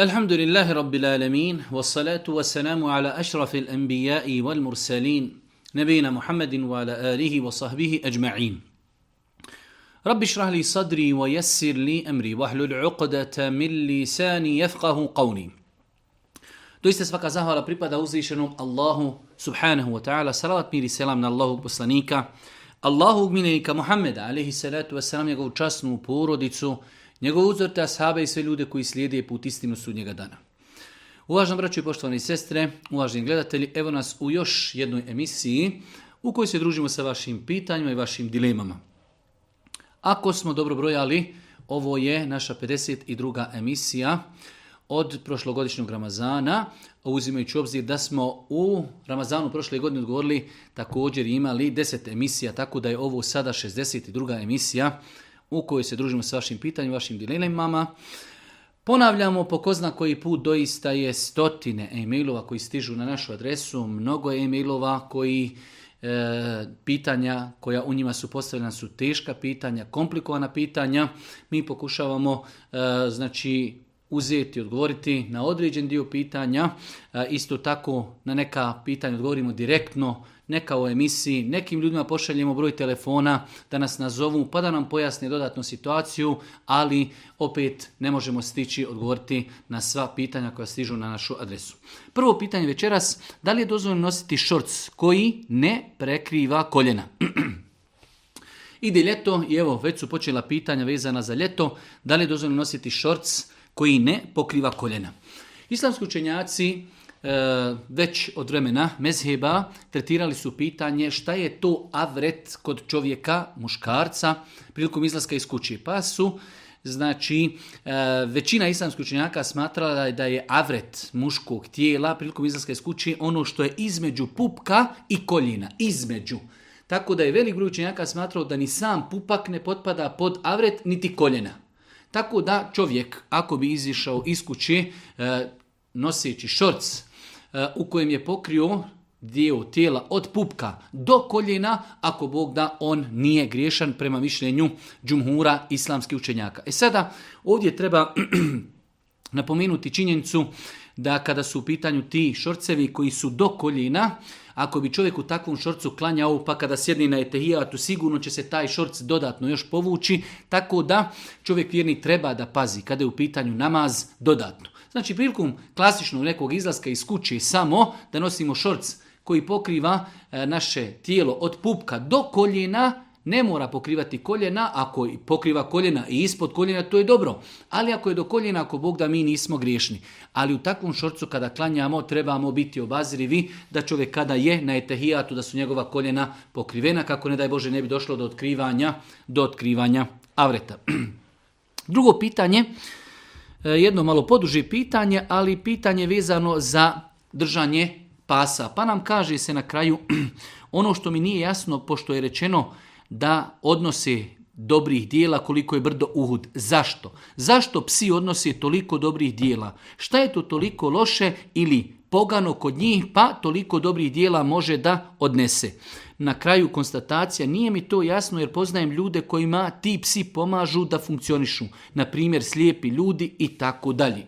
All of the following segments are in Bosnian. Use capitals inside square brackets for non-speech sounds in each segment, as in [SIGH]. الحمد لله رب العالمين والصلاة والسلام على أشرف الأنبياء والمرسلين نبينا محمد وعلى آله وصحبه أجمعين رب اشرح لي صدري ويسر لي أمري واحلل العقدة من لساني يفقه قولي دويست سفاك زهر بريبا داوزي شنو الله سبحانه وتعالى صلاة ميري سلام الله بصنيك الله أجمينيك محمد عليه الصلاة والسلام يقول جاسنو بورو ديتسو Njegov uzor te ashabe i sve ljude koji slijede put istinu sudnjega dana. Uvaženi braćo i poštovani sestre, uvaženi gledatelji, evo nas u još jednoj emisiji u kojoj se družimo sa vašim pitanjima i vašim dilemama. Ako smo dobro brojali, ovo je naša 52. emisija od prošlogodišnjeg Ramazana, uzimajući obzir da smo u Ramazanu prošle godine odgovorili također imali 10 emisija, tako da je ovo sada 62. emisija u kojoj se družimo s vašim pitanjem vašim dilemama. Ponavljamo po ko zna koji put, doista je stotine e-mailova koji stižu na našu adresu, mnogo je e-mailova koji e, pitanja koja u njima su postavljena su teška pitanja, komplikovana pitanja. Mi pokušavamo e, znači uzeti, odgovoriti na određen dio pitanja. E, isto tako na neka pitanja odgovorimo direktno neka u emisiji, nekim ljudima pošaljemo broj telefona da nas nazovu pa da nam pojasne dodatnu situaciju, ali opet ne možemo stići odgovoriti na sva pitanja koja stižu na našu adresu. Prvo pitanje večeras, da li je dozvoljeno nositi šorc koji ne prekriva koljena? [CLEARS THROAT] Ide ljeto i evo već su počela pitanja vezana za ljeto, da li je dozvoljeno nositi šorc koji ne pokriva koljena. Islamski učenjaci E, već od vremena mezheba tretirali su pitanje šta je to avret kod čovjeka, muškarca, prilikom izlaska iz kuće. Pa su Znači, e, većina islamskih učenjaka smatrala da je avret muškog tijela prilikom izlaska iz kuće ono što je između pupka i koljina. Između. Tako da je velik broj učenjaka smatrao da ni sam pupak ne potpada pod avret niti koljena. Tako da čovjek ako bi izišao iz kuće e, noseći šorc E, u kojem je pokrio dio tijela od pupka do koljena, ako Bog da on nije griješan prema mišljenju džumhura islamskih učenjaka. E sada, ovdje treba [CLEARS THROAT] napomenuti činjenicu da kada su u pitanju ti šorcevi koji su do koljena, ako bi čovjek u takvom šorcu klanjao, pa kada sjedni na etehijatu, sigurno će se taj šorc dodatno još povući, tako da čovjek vjerni treba da pazi kada je u pitanju namaz dodatno. Znači, prilikom klasičnog nekog izlaska iz kuće samo da nosimo šorc koji pokriva e, naše tijelo od pupka do koljena, ne mora pokrivati koljena, ako pokriva koljena i ispod koljena, to je dobro. Ali ako je do koljena, ako Bog da mi nismo griješni. Ali u takvom šorcu kada klanjamo, trebamo biti obazrivi da čovjek kada je na etehijatu, da su njegova koljena pokrivena, kako ne daj Bože ne bi došlo do otkrivanja, do otkrivanja avreta. [CLEARS THROAT] Drugo pitanje, E, jedno malo poduži pitanje, ali pitanje vezano za držanje pasa. Pa nam kaže se na kraju [CLEARS THROAT] ono što mi nije jasno, pošto je rečeno da odnose dobrih dijela koliko je brdo Uhud. Zašto? Zašto psi odnose toliko dobrih dijela? Šta je to toliko loše ili pogano kod njih, pa toliko dobrih dijela može da odnese. Na kraju konstatacija nije mi to jasno jer poznajem ljude kojima ti psi pomažu da funkcionišu. Na primjer slijepi ljudi i tako dalje.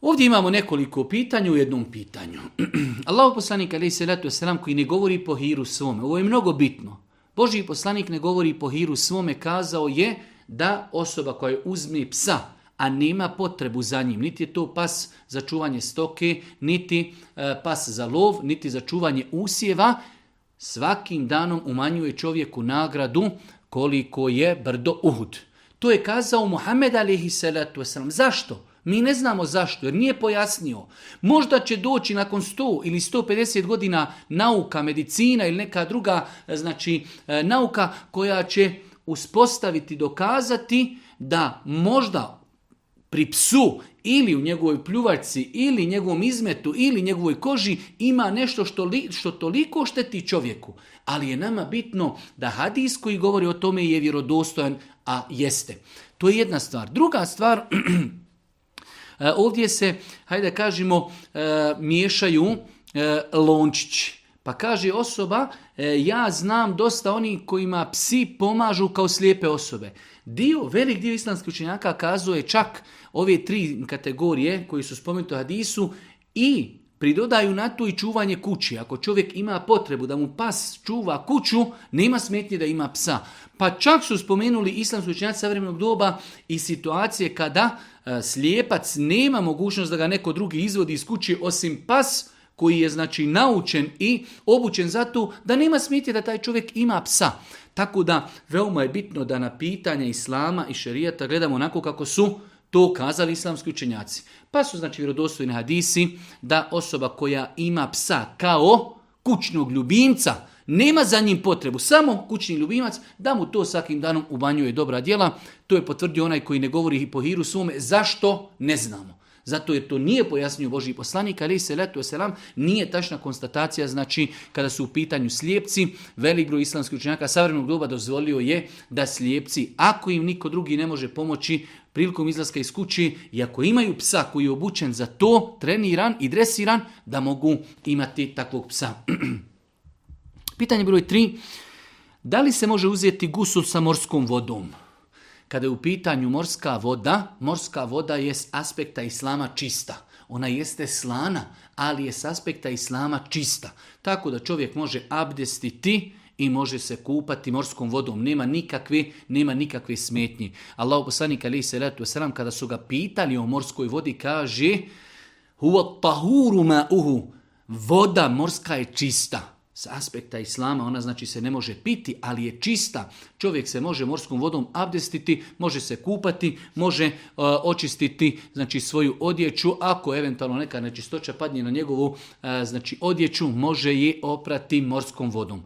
Ovdje imamo nekoliko pitanja u jednom pitanju. [CLEARS THROAT] Allah poslanik ali se selam koji ne govori po hiru svome. Ovo je mnogo bitno. Boži poslanik ne govori po hiru svome kazao je da osoba koja uzme psa a nema potrebu za njim. Niti je to pas za čuvanje stoke, niti e, pas za lov, niti za čuvanje usjeva. Svakim danom umanjuje čovjeku nagradu koliko je brdo Uhud. To je kazao Muhammed alihi salatu wasalam. Zašto? Mi ne znamo zašto, jer nije pojasnio. Možda će doći nakon 100 ili 150 godina nauka, medicina ili neka druga e, znači, e, nauka koja će uspostaviti, dokazati da možda pri psu ili u njegovoj pljuvaci ili njegovom izmetu ili njegovoj koži ima nešto što, što toliko šteti čovjeku. Ali je nama bitno da hadis koji govori o tome je vjerodostojan, a jeste. To je jedna stvar. Druga stvar, [CLEARS THROAT] e, ovdje se, hajde da kažemo, e, miješaju e, lončići. Pa kaže osoba, ja znam dosta onih kojima psi pomažu kao slijepe osobe. Dio, velik dio islamskih učenjaka kazuje čak ove tri kategorije koji su spomenuti u hadisu i pridodaju na to i čuvanje kući. Ako čovjek ima potrebu da mu pas čuva kuću, nema smetnje da ima psa. Pa čak su spomenuli islamski učenjaci savremenog doba i situacije kada e, slijepac nema mogućnost da ga neko drugi izvodi iz kuće osim pas, koji je znači naučen i obučen za to da nema smiti da taj čovjek ima psa. Tako da veoma je bitno da na pitanja islama i šerijata gledamo onako kako su to kazali islamski učenjaci. Pa su znači vjerodostojni hadisi da osoba koja ima psa kao kućnog ljubimca, nema za njim potrebu, samo kućni ljubimac, da mu to svakim danom ubanjuje dobra djela. To je potvrdio onaj koji ne govori hipohiru svome. Zašto? Ne znamo. Zato jer to nije pojasnio Boži poslanik, ali se letu selam nije tačna konstatacija, znači kada su u pitanju slijepci, velik broj islamskih učenjaka savremenog doba dozvolio je da slijepci, ako im niko drugi ne može pomoći, prilikom izlaska iz kući i ako imaju psa koji je obučen za to, treniran i dresiran, da mogu imati takvog psa. [CLEARS THROAT] Pitanje broj 3. Da li se može uzeti gusu sa morskom vodom? Kada je u pitanju morska voda, morska voda je s aspekta islama čista. Ona jeste slana, ali je s aspekta islama čista. Tako da čovjek može abdestiti i može se kupati morskom vodom. Nema nikakve, nema nikakve smetnje. Allah poslanik ali se letu sram kada su ga pitali o morskoj vodi kaže Huwa tahuru ma'uhu. Voda morska je čista. Sa aspekta islama, ona znači se ne može piti, ali je čista. Čovjek se može morskom vodom abdestiti, može se kupati, može e, očistiti znači svoju odjeću, ako eventualno neka nečistoća padne na njegovu e, znači odjeću, može je oprati morskom vodom.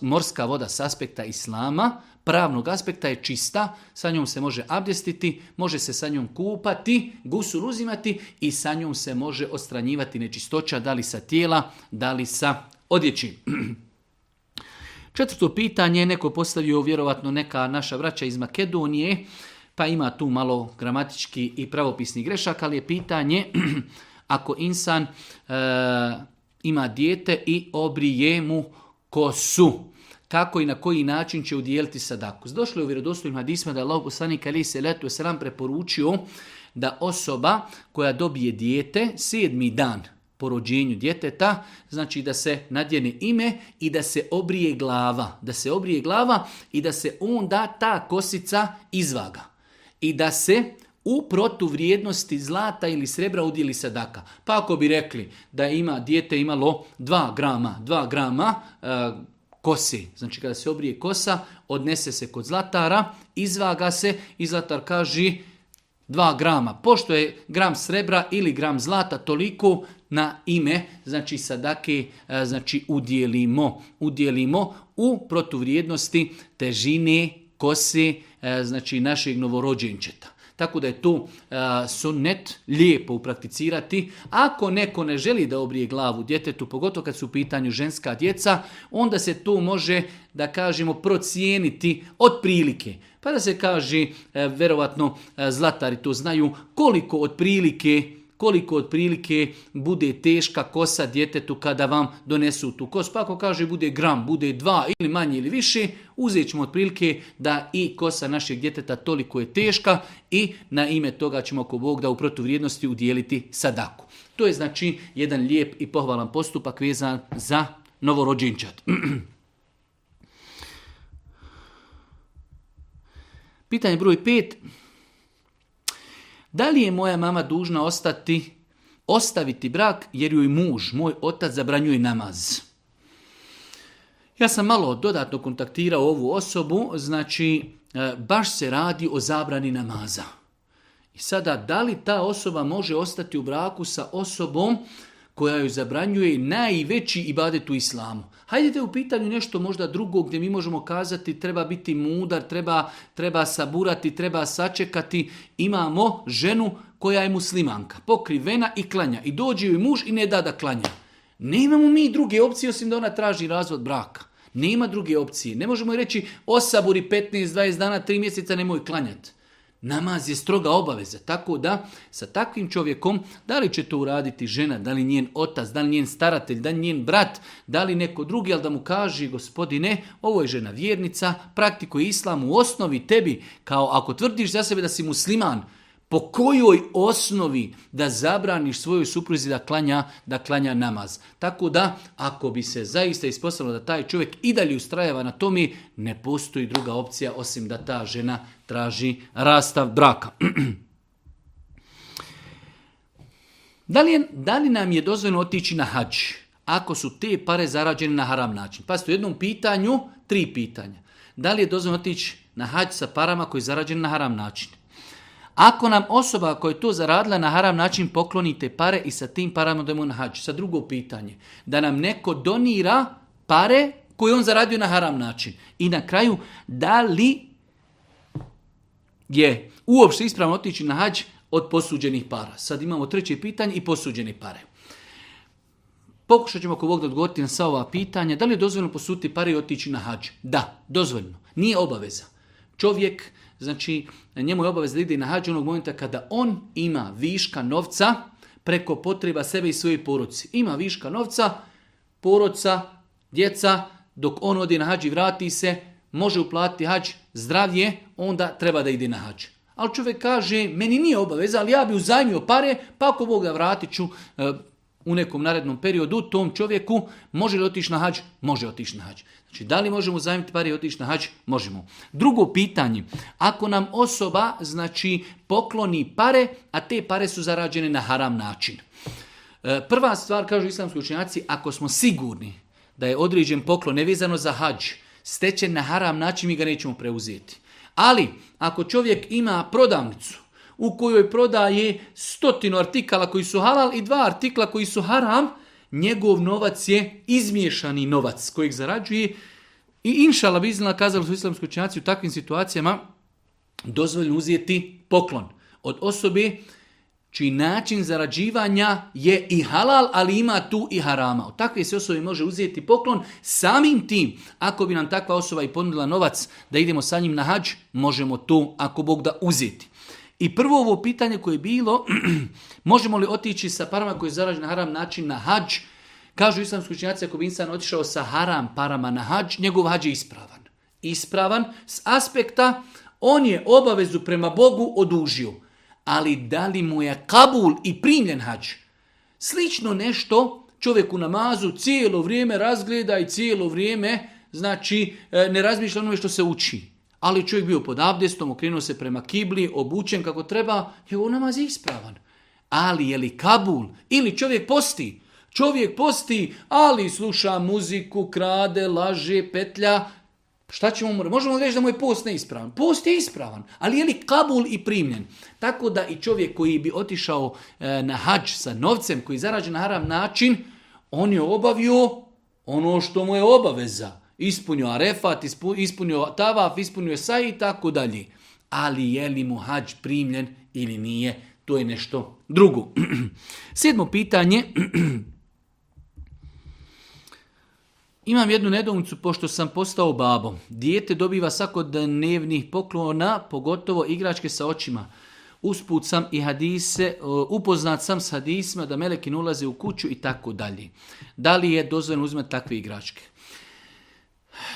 morska voda s aspekta islama, pravnog aspekta je čista, sa njom se može abdestiti, može se sa njom kupati, gusul uzimati i sa njom se može ostranjivati nečistoća, da li sa tijela, da li sa odjeći. Četvrto pitanje, neko postavio vjerovatno neka naša vraća iz Makedonije, pa ima tu malo gramatički i pravopisni grešak, ali je pitanje [CLEARS THROAT] ako insan e, ima dijete i obrije mu kosu kako i na koji način će udijeliti sadaku. Došlo je u vjerodostojima hadisma da je Allah poslanik ali se letu selam preporučio da osoba koja dobije dijete sedmi dan po rođenju djeteta, znači da se nadjene ime i da se obrije glava, da se obrije glava i da se onda ta kosica izvaga i da se u protuvrijednosti zlata ili srebra udjeli sadaka. Pa ako bi rekli da ima dijete imalo 2 grama, 2 grama e, kosi, znači kada se obrije kosa, odnese se kod zlatara, izvaga se i zlatar kaže dva grama. Pošto je gram srebra ili gram zlata toliko na ime, znači sadake, e, znači udjelimo, udjelimo u protuvrijednosti težine kose, e, znači našeg novorođenčeta. Tako da je to sunnet lijepo uprakticirati. Ako neko ne želi da obrije glavu djetetu, pogotovo kad su u pitanju ženska djeca, onda se to može, da kažemo, procijeniti otprilike. Pa da se kaže, e, verovatno e, zlatari to znaju, koliko otprilike koliko otprilike bude teška kosa djetetu kada vam donesu tu kosu. Pa ako kaže bude gram, bude dva ili manje ili više, uzet ćemo otprilike da i kosa našeg djeteta toliko je teška i na ime toga ćemo ako Bog da u protuvrijednosti udijeliti sadaku. To je znači jedan lijep i pohvalan postupak vezan za novorođenčad. [CLEARS THROAT] Pitanje broj 5 da li je moja mama dužna ostati, ostaviti brak jer joj muž, moj otac, zabranjuje namaz? Ja sam malo dodatno kontaktirao ovu osobu, znači e, baš se radi o zabrani namaza. I sada, da li ta osoba može ostati u braku sa osobom koja joj zabranjuje najveći ibadet u islamu. Hajdete u pitanju nešto možda drugo gdje mi možemo kazati treba biti mudar, treba, treba saburati, treba sačekati. Imamo ženu koja je muslimanka, pokrivena i klanja. I dođe joj muž i ne da da klanja. Ne imamo mi druge opcije osim da ona traži razvod braka. Nema druge opcije. Ne možemo reći osaburi 15, 20 dana, 3 mjeseca nemoj klanjati. Namaz je stroga obaveza, tako da sa takvim čovjekom, da li će to uraditi žena, da li njen otac, da li njen staratelj, da li njen brat, da li neko drugi, ali da mu kaže, gospodine, ovo je žena vjernica, praktikuje islam u osnovi tebi, kao ako tvrdiš za sebe da si musliman, po kojoj osnovi da zabraniš svojoj supruzi da klanja, da klanja namaz. Tako da, ako bi se zaista ispostavilo da taj čovjek i dalje ustrajava na tome, ne postoji druga opcija osim da ta žena traži rastav braka. [CLEARS THROAT] da, li nam je dozvoljeno otići na hađ ako su te pare zarađene na haram način? ste u jednom pitanju tri pitanja. Da li je dozvoljeno otići na hađ sa parama koji je zarađen na haram način? Ako nam osoba koja je to zaradila na haram način pokloni te pare i sa tim parama dojmo na hađ. Sa drugo pitanje. Da nam neko donira pare koje on zaradio na haram način. I na kraju, da li je uopšte ispravno otići na hađ od posuđenih para. Sad imamo treće pitanje i posuđene pare. Pokušat ćemo ako mogu da odgovoriti na sva ova pitanja. Da li je dozvoljno posuti pare i otići na hađ? Da, dozvoljno. Nije obaveza. Čovjek, znači, njemu je obaveza da ide na hađ onog momenta kada on ima viška novca preko potreba sebe i svoje poruci. Ima viška novca, poroca, djeca, dok on odi na hađ i vrati se, može uplatiti hađ, je, onda treba da ide na hač. Ali čovjek kaže, meni nije obaveza, ali ja bi uzajmio pare, pa ako Boga vratit ću eh, u nekom narednom periodu tom čovjeku, može li otići na hač, Može otići na hač. Znači, da li možemo uzajmiti pare i otići na hađ? Možemo. Drugo pitanje, ako nam osoba znači pokloni pare, a te pare su zarađene na haram način. Eh, prva stvar, kažu islamski učenjaci, ako smo sigurni da je određen poklon nevezano za hađ, stečen na haram način mi ga nećemo preuzeti. Ali ako čovjek ima prodavnicu u kojoj prodaje stotinu artikala koji su halal i dva artikla koji su haram, njegov novac je izmiješani novac kojeg zarađuje i inšala bi iznala kazali su islamski u takvim situacijama dozvoljno uzeti poklon od osobe čiji način zarađivanja je i halal, ali ima tu i harama. Od takve se osobe može uzeti poklon. Samim tim, ako bi nam takva osoba i ponudila novac da idemo sa njim na hađ, možemo to, ako Bog da, uzeti. I prvo ovo pitanje koje je bilo, [CLEARS THROAT] možemo li otići sa parama koje zarađuju na haram način na hađ? Kažu islamski učinjaci, ako bi insan otišao sa haram parama na hađ, njegov hađ je ispravan. Ispravan s aspekta, on je obavezu prema Bogu odužio ali da li mu je kabul i primljen Slično nešto čovjek u namazu cijelo vrijeme razgleda i cijelo vrijeme znači e, ne razmišlja onome što se uči. Ali čovjek bio pod abdestom, okrenuo se prema kibli, obučen kako treba, je namaz je ispravan. Ali je li Kabul ili čovjek posti? Čovjek posti, ali sluša muziku, krade, laže, petlja, Šta ćemo mu Možemo reći da mu je post neispravan. Post je ispravan, ali je li kabul i primljen? Tako da i čovjek koji bi otišao e, na hađ sa novcem koji zarađe na haram način, on je obavio ono što mu je obaveza. Ispunio arefat, ispunio tavaf, ispunio saj i tako dalje. Ali je li mu hađ primljen ili nije, to je nešto drugo. [CLEARS THROAT] Sedmo pitanje, [CLEARS THROAT] Imam jednu nedoumicu pošto sam postao babom. Dijete dobiva svakodnevnih poklona, pogotovo igračke sa očima. Usput sam i hadise, e, upoznat sam s hadisima da melekin ulaze u kuću i tako dalje. Da li je dozvoljeno uzimati takve igračke?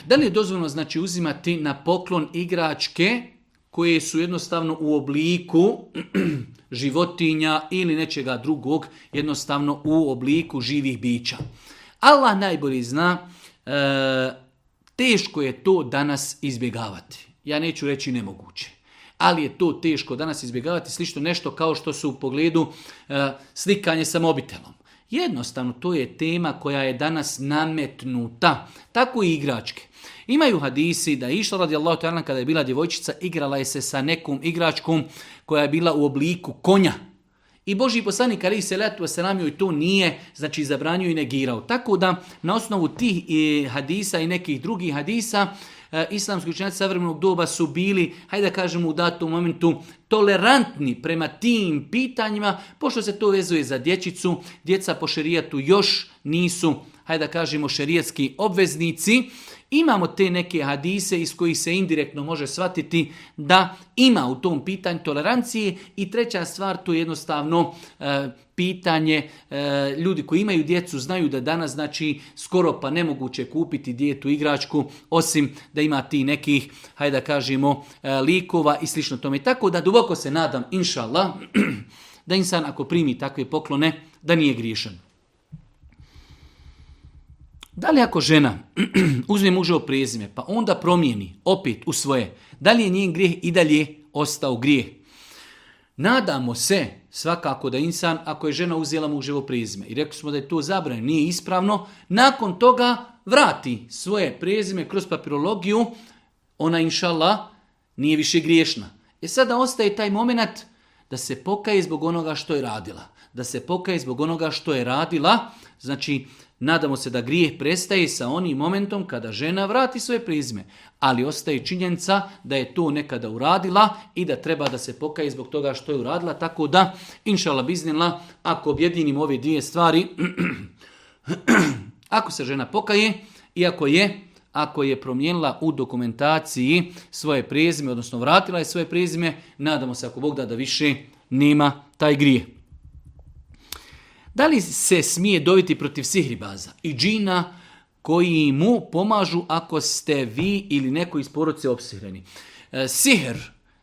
Da li je dozvoljeno znači uzimati na poklon igračke koje su jednostavno u obliku [CLEARS THROAT] životinja ili nečega drugog, jednostavno u obliku živih bića. Allah najbolji zna E, teško je to danas izbjegavati. Ja neću reći nemoguće. Ali je to teško danas izbjegavati slično nešto kao što su u pogledu e, slikanje sa mobitelom. Jednostavno, to je tema koja je danas nametnuta. Tako i igračke. Imaju hadisi da je išla radi ta'ala kada je bila djevojčica, igrala je se sa nekom igračkom koja je bila u obliku konja. I Boži poslanik ali se letu i i to nije, znači zabranio i negirao. Tako da na osnovu tih e, hadisa i nekih drugih hadisa e, islamski učenjaci savremenog doba su bili, hajde da kažemo u datom momentu, tolerantni prema tim pitanjima, pošto se to vezuje za dječicu, djeca po šerijatu još nisu, hajde da kažemo, šerijetski obveznici, Imamo te neke hadise iz kojih se indirektno može shvatiti da ima u tom pitanju tolerancije i treća stvar to je jednostavno e, pitanje e, ljudi koji imaju djecu znaju da danas znači skoro pa nemoguće kupiti djetu igračku osim da ima ti nekih hajde da kažemo e, likova i slično tome tako da duboko se nadam inšallah [CLEARS THROAT] da insan ako primi takve poklone da nije griješan da li ako žena [CLEARS THROAT] uzme muževo prezime, pa onda promijeni opet u svoje, da li je njen grijeh i dalje ostao grijeh? Nadamo se svakako da insan, ako je žena uzela muževo prezime i rekli smo da je to zabranjeno, nije ispravno, nakon toga vrati svoje prezime kroz papirologiju, ona inšala nije više griješna. E sada ostaje taj moment da se pokaje zbog onoga što je radila. Da se pokaje zbog onoga što je radila, znači Nadamo se da grijeh prestaje sa onim momentom kada žena vrati svoje prizme, ali ostaje činjenica da je to nekada uradila i da treba da se pokaje zbog toga što je uradila, tako da, inšala biznila, ako objedinim ove dvije stvari, [CLEARS THROAT] ako se žena pokaje, ako je ako je promijenila u dokumentaciji svoje prizme, odnosno vratila je svoje prizme, nadamo se ako Bog da da više nema taj grijeh. Da li se smije dobiti protiv sihribaza i džina koji mu pomažu ako ste vi ili neko iz poroce obsihreni? E, sihr,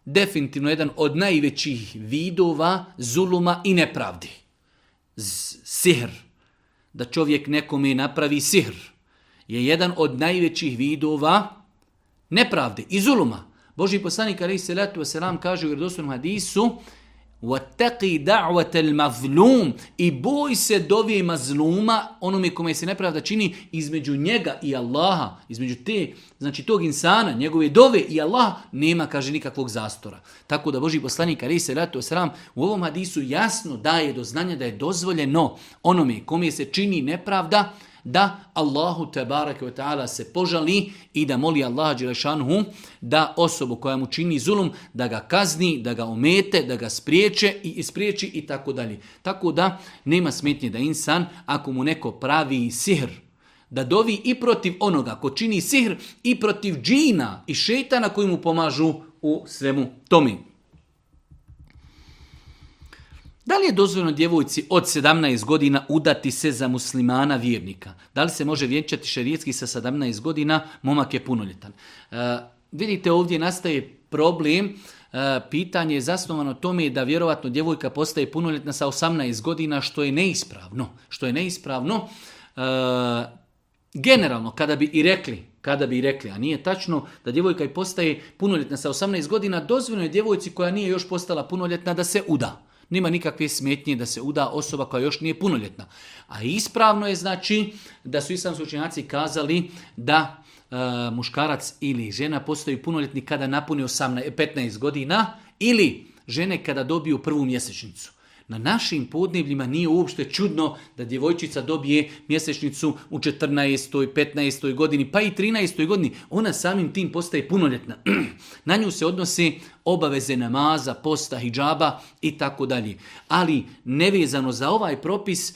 definitivno jedan od najvećih vidova zuluma i nepravdi. sihr, da čovjek nekome napravi sihr, je jedan od najvećih vidova nepravde i zuluma. Boži poslanik se letu Selam kaže u vjerodostojnom hadisu وَتَّقِ دَعْوَةَ الْمَظْلُومِ I boj se dovije mazluma, onome kome se nepravda čini, između njega i Allaha, između te, znači tog insana, njegove dove i Allaha, nema, kaže, nikakvog zastora. Tako da Boži poslanik, ali se ratu sram, u ovom hadisu jasno daje do znanja da je dozvoljeno onome kome se čini nepravda, da Allahu tebareke ve ta'ala se požali i da moli Allaha da osobu koja mu čini zulum, da ga kazni, da ga omete, da ga spriječe i ispriječi i tako dalje. Tako da nema smetnje da insan, ako mu neko pravi sihr, da dovi i protiv onoga ko čini sihr i protiv džina i šetana koji mu pomažu u svemu tomi. Da li je dozvoljeno djevojci od 17 godina udati se za muslimana vjernika? Da li se može vjenčati šerijetski sa 17 godina? Momak je punoljetan. E, vidite, ovdje nastaje problem. E, pitanje je zasnovano tome da vjerovatno djevojka postaje punoljetna sa 18 godina, što je neispravno. Što je neispravno. E, generalno, kada bi i rekli kada bi rekli, a nije tačno da djevojka i postaje punoljetna sa 18 godina, dozvoljeno je djevojci koja nije još postala punoljetna da se uda. Nema nikakve smetnje da se uda osoba koja još nije punoljetna. A ispravno je znači da su islamski učenjaci kazali da e, muškarac ili žena postaju punoljetni kada napuni 18, 15 godina ili žene kada dobiju prvu mjesečnicu. Na našim podnebljima nije uopšte čudno da djevojčica dobije mjesečnicu u 14. 15. godini, pa i 13. godini. Ona samim tim postaje punoljetna. [CLEARS THROAT] Na nju se odnosi obaveze namaza, posta, hijjaba i tako dalje. Ali nevezano za ovaj propis e,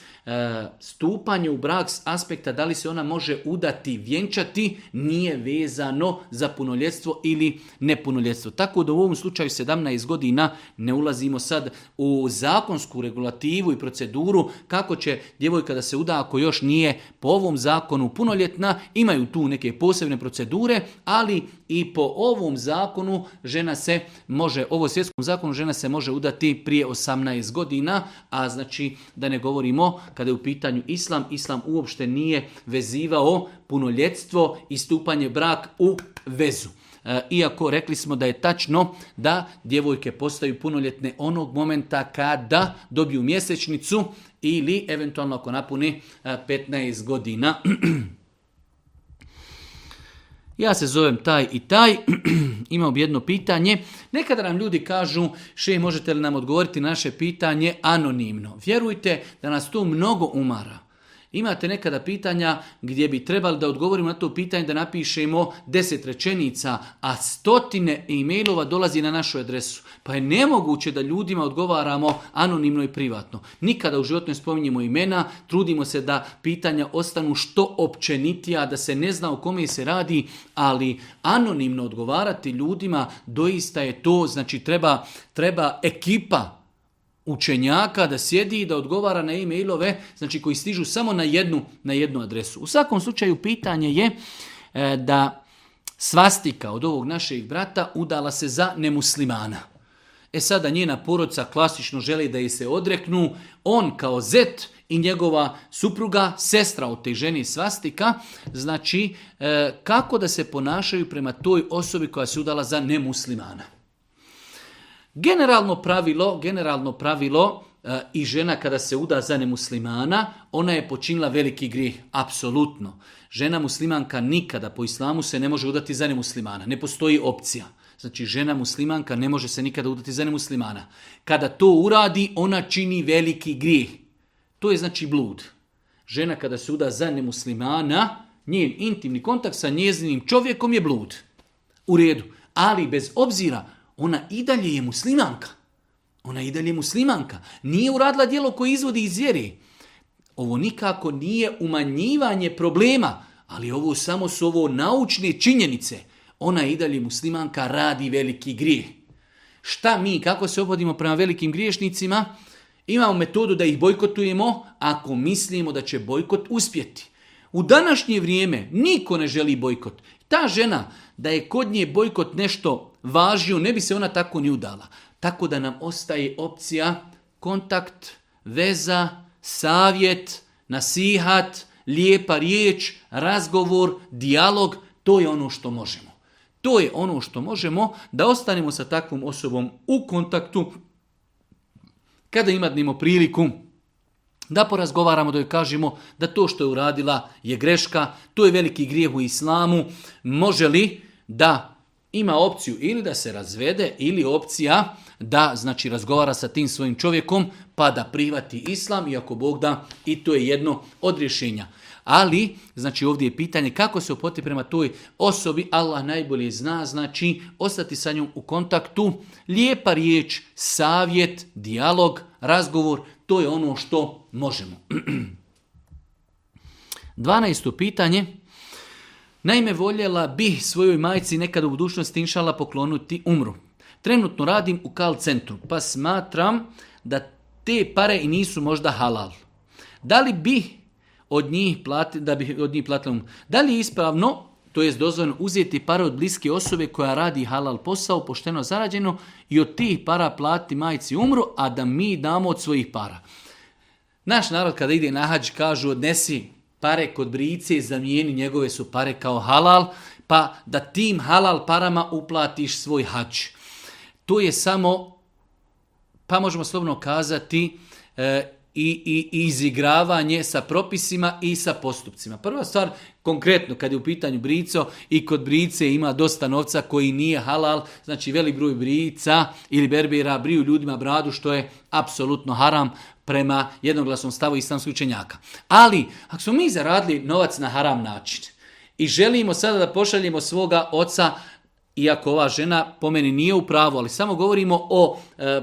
stupanje u brak s aspekta da li se ona može udati, vjenčati, nije vezano za punoljetstvo ili nepunoljetstvo. Tako da u ovom slučaju 17 godina ne ulazimo sad u zakonsku regulativu i proceduru kako će djevojka da se uda ako još nije po ovom zakonu punoljetna, imaju tu neke posebne procedure, ali i po ovom zakonu žena se može, ovo svjetskom zakonu žena se može udati prije 18 godina, a znači da ne govorimo kada je u pitanju islam, islam uopšte nije vezivao punoljetstvo i stupanje brak u vezu. E, iako rekli smo da je tačno da djevojke postaju punoljetne onog momenta kada dobiju mjesečnicu ili eventualno ako napuni 15 e, godina. [CLEARS THROAT] ja se zovem taj i taj, [CLEARS THROAT] ima jedno pitanje. Nekada nam ljudi kažu, še možete li nam odgovoriti naše pitanje anonimno. Vjerujte da nas tu mnogo umara. Imate nekada pitanja gdje bi trebali da odgovorimo na to pitanje da napišemo deset rečenica, a stotine e-mailova dolazi na našu adresu. Pa je nemoguće da ljudima odgovaramo anonimno i privatno. Nikada u životu ne spominjemo imena, trudimo se da pitanja ostanu što općenitija, da se ne zna o kome se radi, ali anonimno odgovarati ljudima doista je to, znači treba, treba ekipa učenjaka da sjedi i da odgovara na e-mailove, znači koji stižu samo na jednu, na jednu adresu. U svakom slučaju pitanje je e, da svastika od ovog našeg brata udala se za nemuslimana. E sada njena poroca klasično želi da je se odreknu, on kao zet i njegova supruga, sestra od te ženi svastika, znači e, kako da se ponašaju prema toj osobi koja se udala za nemuslimana. Generalno pravilo, generalno pravilo e, i žena kada se uda za nemuslimana, ona je počinila veliki grih. apsolutno. Žena muslimanka nikada po islamu se ne može udati za nemuslimana, ne postoji opcija. Znači žena muslimanka ne može se nikada udati za nemuslimana. Kada to uradi, ona čini veliki grijeh. To je znači blud. Žena kada se uda za nemuslimana, njen intimni kontakt sa njezinim čovjekom je blud. U redu. Ali bez obzira ona i dalje je muslimanka. Ona i dalje je muslimanka. Nije uradila djelo koje izvodi iz vjere. Ovo nikako nije umanjivanje problema, ali ovo samo su ovo naučne činjenice. Ona i dalje muslimanka radi veliki grijeh. Šta mi, kako se obhodimo prema velikim griješnicima? Imamo metodu da ih bojkotujemo ako mislimo da će bojkot uspjeti. U današnje vrijeme niko ne želi bojkot. Ta žena da je kod nje bojkot nešto važio, ne bi se ona tako ni udala. Tako da nam ostaje opcija kontakt, veza, savjet, nasihat, lijepa riječ, razgovor, dijalog, to je ono što možemo. To je ono što možemo da ostanemo sa takvom osobom u kontaktu kada imadnimo priliku da porazgovaramo, da joj kažemo da to što je uradila je greška, to je veliki grijeh u islamu, može li da ima opciju ili da se razvede ili opcija da znači razgovara sa tim svojim čovjekom pa da privati islam i ako Bog da i to je jedno od rješenja. Ali, znači ovdje je pitanje kako se opoti prema toj osobi, Allah najbolje zna, znači ostati sa njom u kontaktu, lijepa riječ, savjet, dijalog, razgovor, to je ono što možemo. 12. [CLEARS THROAT] pitanje, Naime, voljela bih svojoj majci nekad u budućnosti inšala poklonuti umru. Trenutno radim u kal centru, pa smatram da te pare i nisu možda halal. Da li bi od njih plati, da od njih platila umru? Da li je ispravno, to je dozvoljeno, uzeti pare od bliske osobe koja radi halal posao, pošteno zarađeno i od tih para platiti majci umru, a da mi damo od svojih para. Naš narod kada ide na hađ kažu odnesi pare kod brice zamijeni, njegove su pare kao halal, pa da tim halal parama uplatiš svoj hač. To je samo, pa možemo slobno kazati, e, i, i, izigravanje sa propisima i sa postupcima. Prva stvar, konkretno kad je u pitanju brico i kod brice ima dosta novca koji nije halal, znači velik broj brica ili Berbira briju ljudima bradu što je apsolutno haram, prema jednoglasnom stavu islamskih učenjaka. Ali, ako smo mi zaradili novac na haram način i želimo sada da pošaljemo svoga oca, iako ova žena po meni nije u pravu, ali samo govorimo o e,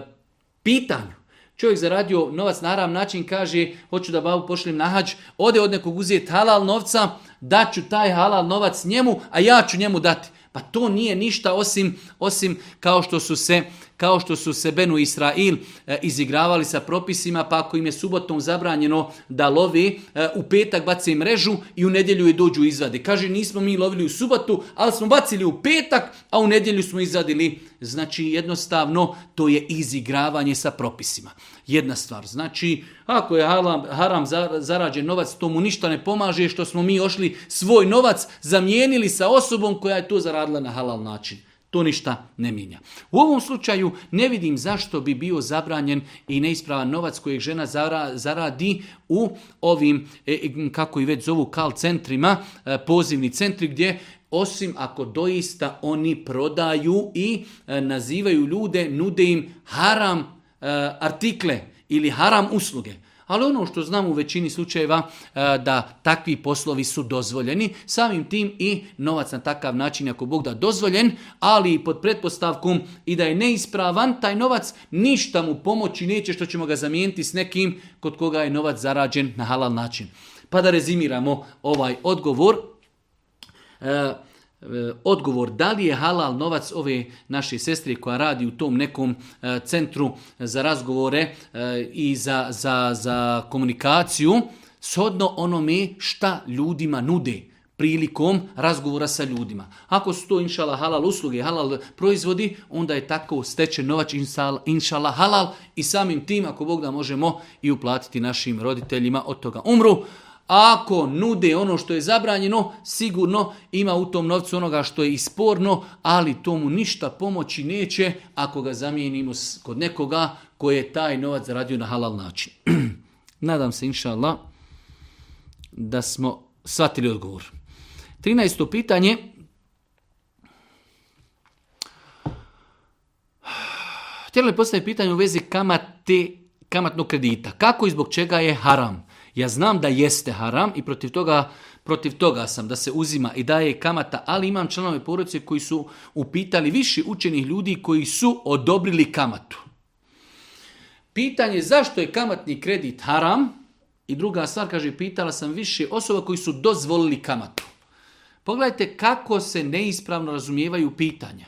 pitanju. Čovjek zaradio novac na haram način, kaže, hoću da babu pošaljem na hađ, ode od nekog uzeti halal novca, daću taj halal novac njemu, a ja ću njemu dati. Pa to nije ništa osim, osim kao što su se kao što su se Benu Israil e, izigravali sa propisima, pa ako im je subotom zabranjeno da lovi, e, u petak bace i mrežu i u nedjelju je dođu izvadi. Kaže, nismo mi lovili u subotu, ali smo bacili u petak, a u nedjelju smo izvadili. Znači, jednostavno, to je izigravanje sa propisima. Jedna stvar, znači, ako je haram, haram zarađen novac, to mu ništa ne pomaže što smo mi ošli svoj novac zamijenili sa osobom koja je to zaradila na halal način. To ništa ne mijenja. U ovom slučaju ne vidim zašto bi bio zabranjen i neispravan novac kojeg žena zaradi u ovim, e, e, kako i već zovu, kal centrima, e, pozivni centri gdje osim ako doista oni prodaju i nazivaju ljude, nude im haram artikle ili haram usluge ali ono što znam u većini slučajeva e, da takvi poslovi su dozvoljeni, samim tim i novac na takav način ako Bog da dozvoljen, ali i pod pretpostavkom i da je neispravan taj novac, ništa mu pomoći neće što ćemo ga zamijeniti s nekim kod koga je novac zarađen na halal način. Pa da rezimiramo ovaj odgovor. E, E, odgovor da li je halal novac ove naše sestre koja radi u tom nekom e, centru za razgovore e, i za, za, za komunikaciju, shodno onome šta ljudima nude prilikom razgovora sa ljudima. Ako su to inšala halal usluge, halal proizvodi, onda je tako stečen novac inšala halal i samim tim, ako Bog da, možemo i uplatiti našim roditeljima od toga umru. Ako nude ono što je zabranjeno, sigurno ima u tom novcu onoga što je isporno, ali tomu ništa pomoći neće ako ga zamijenimo kod nekoga koji je taj novac zaradio na halal način. [CLEARS THROAT] Nadam se, inša Allah, da smo shvatili odgovor. 13. pitanje. je postaviti pitanje u vezi kamate, kamatnog kredita. Kako i zbog čega je haram? Ja znam da jeste haram i protiv toga, protiv toga sam da se uzima i daje kamata, ali imam članove porodice koji su upitali više učenih ljudi koji su odobrili kamatu. Pitanje zašto je kamatni kredit haram i druga stvar, kaže, pitala sam više osoba koji su dozvolili kamatu. Pogledajte kako se neispravno razumijevaju pitanja.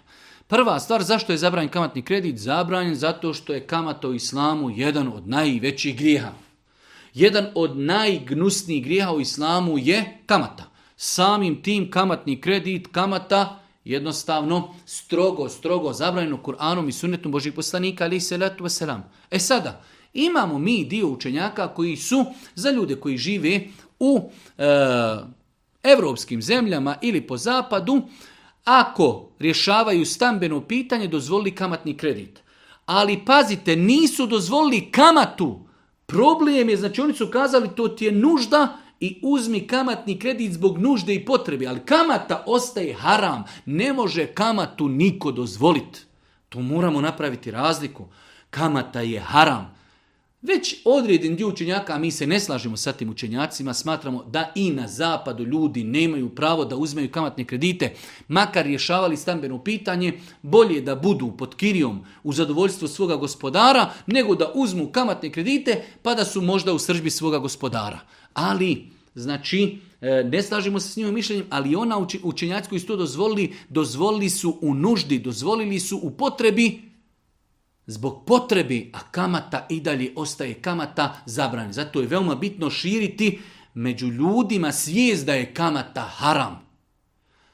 Prva stvar, zašto je zabranjen kamatni kredit? Zabranjen zato što je kamata u islamu jedan od najvećih grijeha. Jedan od najgnusnijih grijeha u islamu je kamata. Samim tim kamatni kredit, kamata, jednostavno, strogo, strogo zabranjeno Kur'anom i sunetom Božih poslanika, ali se letu vaselam. E sada, imamo mi dio učenjaka koji su, za ljude koji žive u e, evropskim zemljama ili po zapadu, ako rješavaju stambeno pitanje, dozvolili kamatni kredit. Ali pazite, nisu dozvolili kamatu Problem je, znači oni su kazali to ti je nužda i uzmi kamatni kredit zbog nužde i potrebe, ali kamata ostaje haram, ne može kamatu niko dozvoliti. Tu moramo napraviti razliku. Kamata je haram. Već odredin dio učenjaka, a mi se ne slažemo sa tim učenjacima, smatramo da i na zapadu ljudi nemaju pravo da uzmeju kamatne kredite, makar rješavali stambeno pitanje, bolje da budu pod kirijom u zadovoljstvu svoga gospodara, nego da uzmu kamatne kredite pa da su možda u sržbi svoga gospodara. Ali, znači, e, ne slažemo se s njim mišljenjem, ali ona učenjaci koji su to dozvolili, dozvolili su u nuždi, dozvolili su u potrebi zbog potrebi, a kamata i dalje ostaje kamata zabrani. Zato je veoma bitno širiti među ljudima svijest da je kamata haram.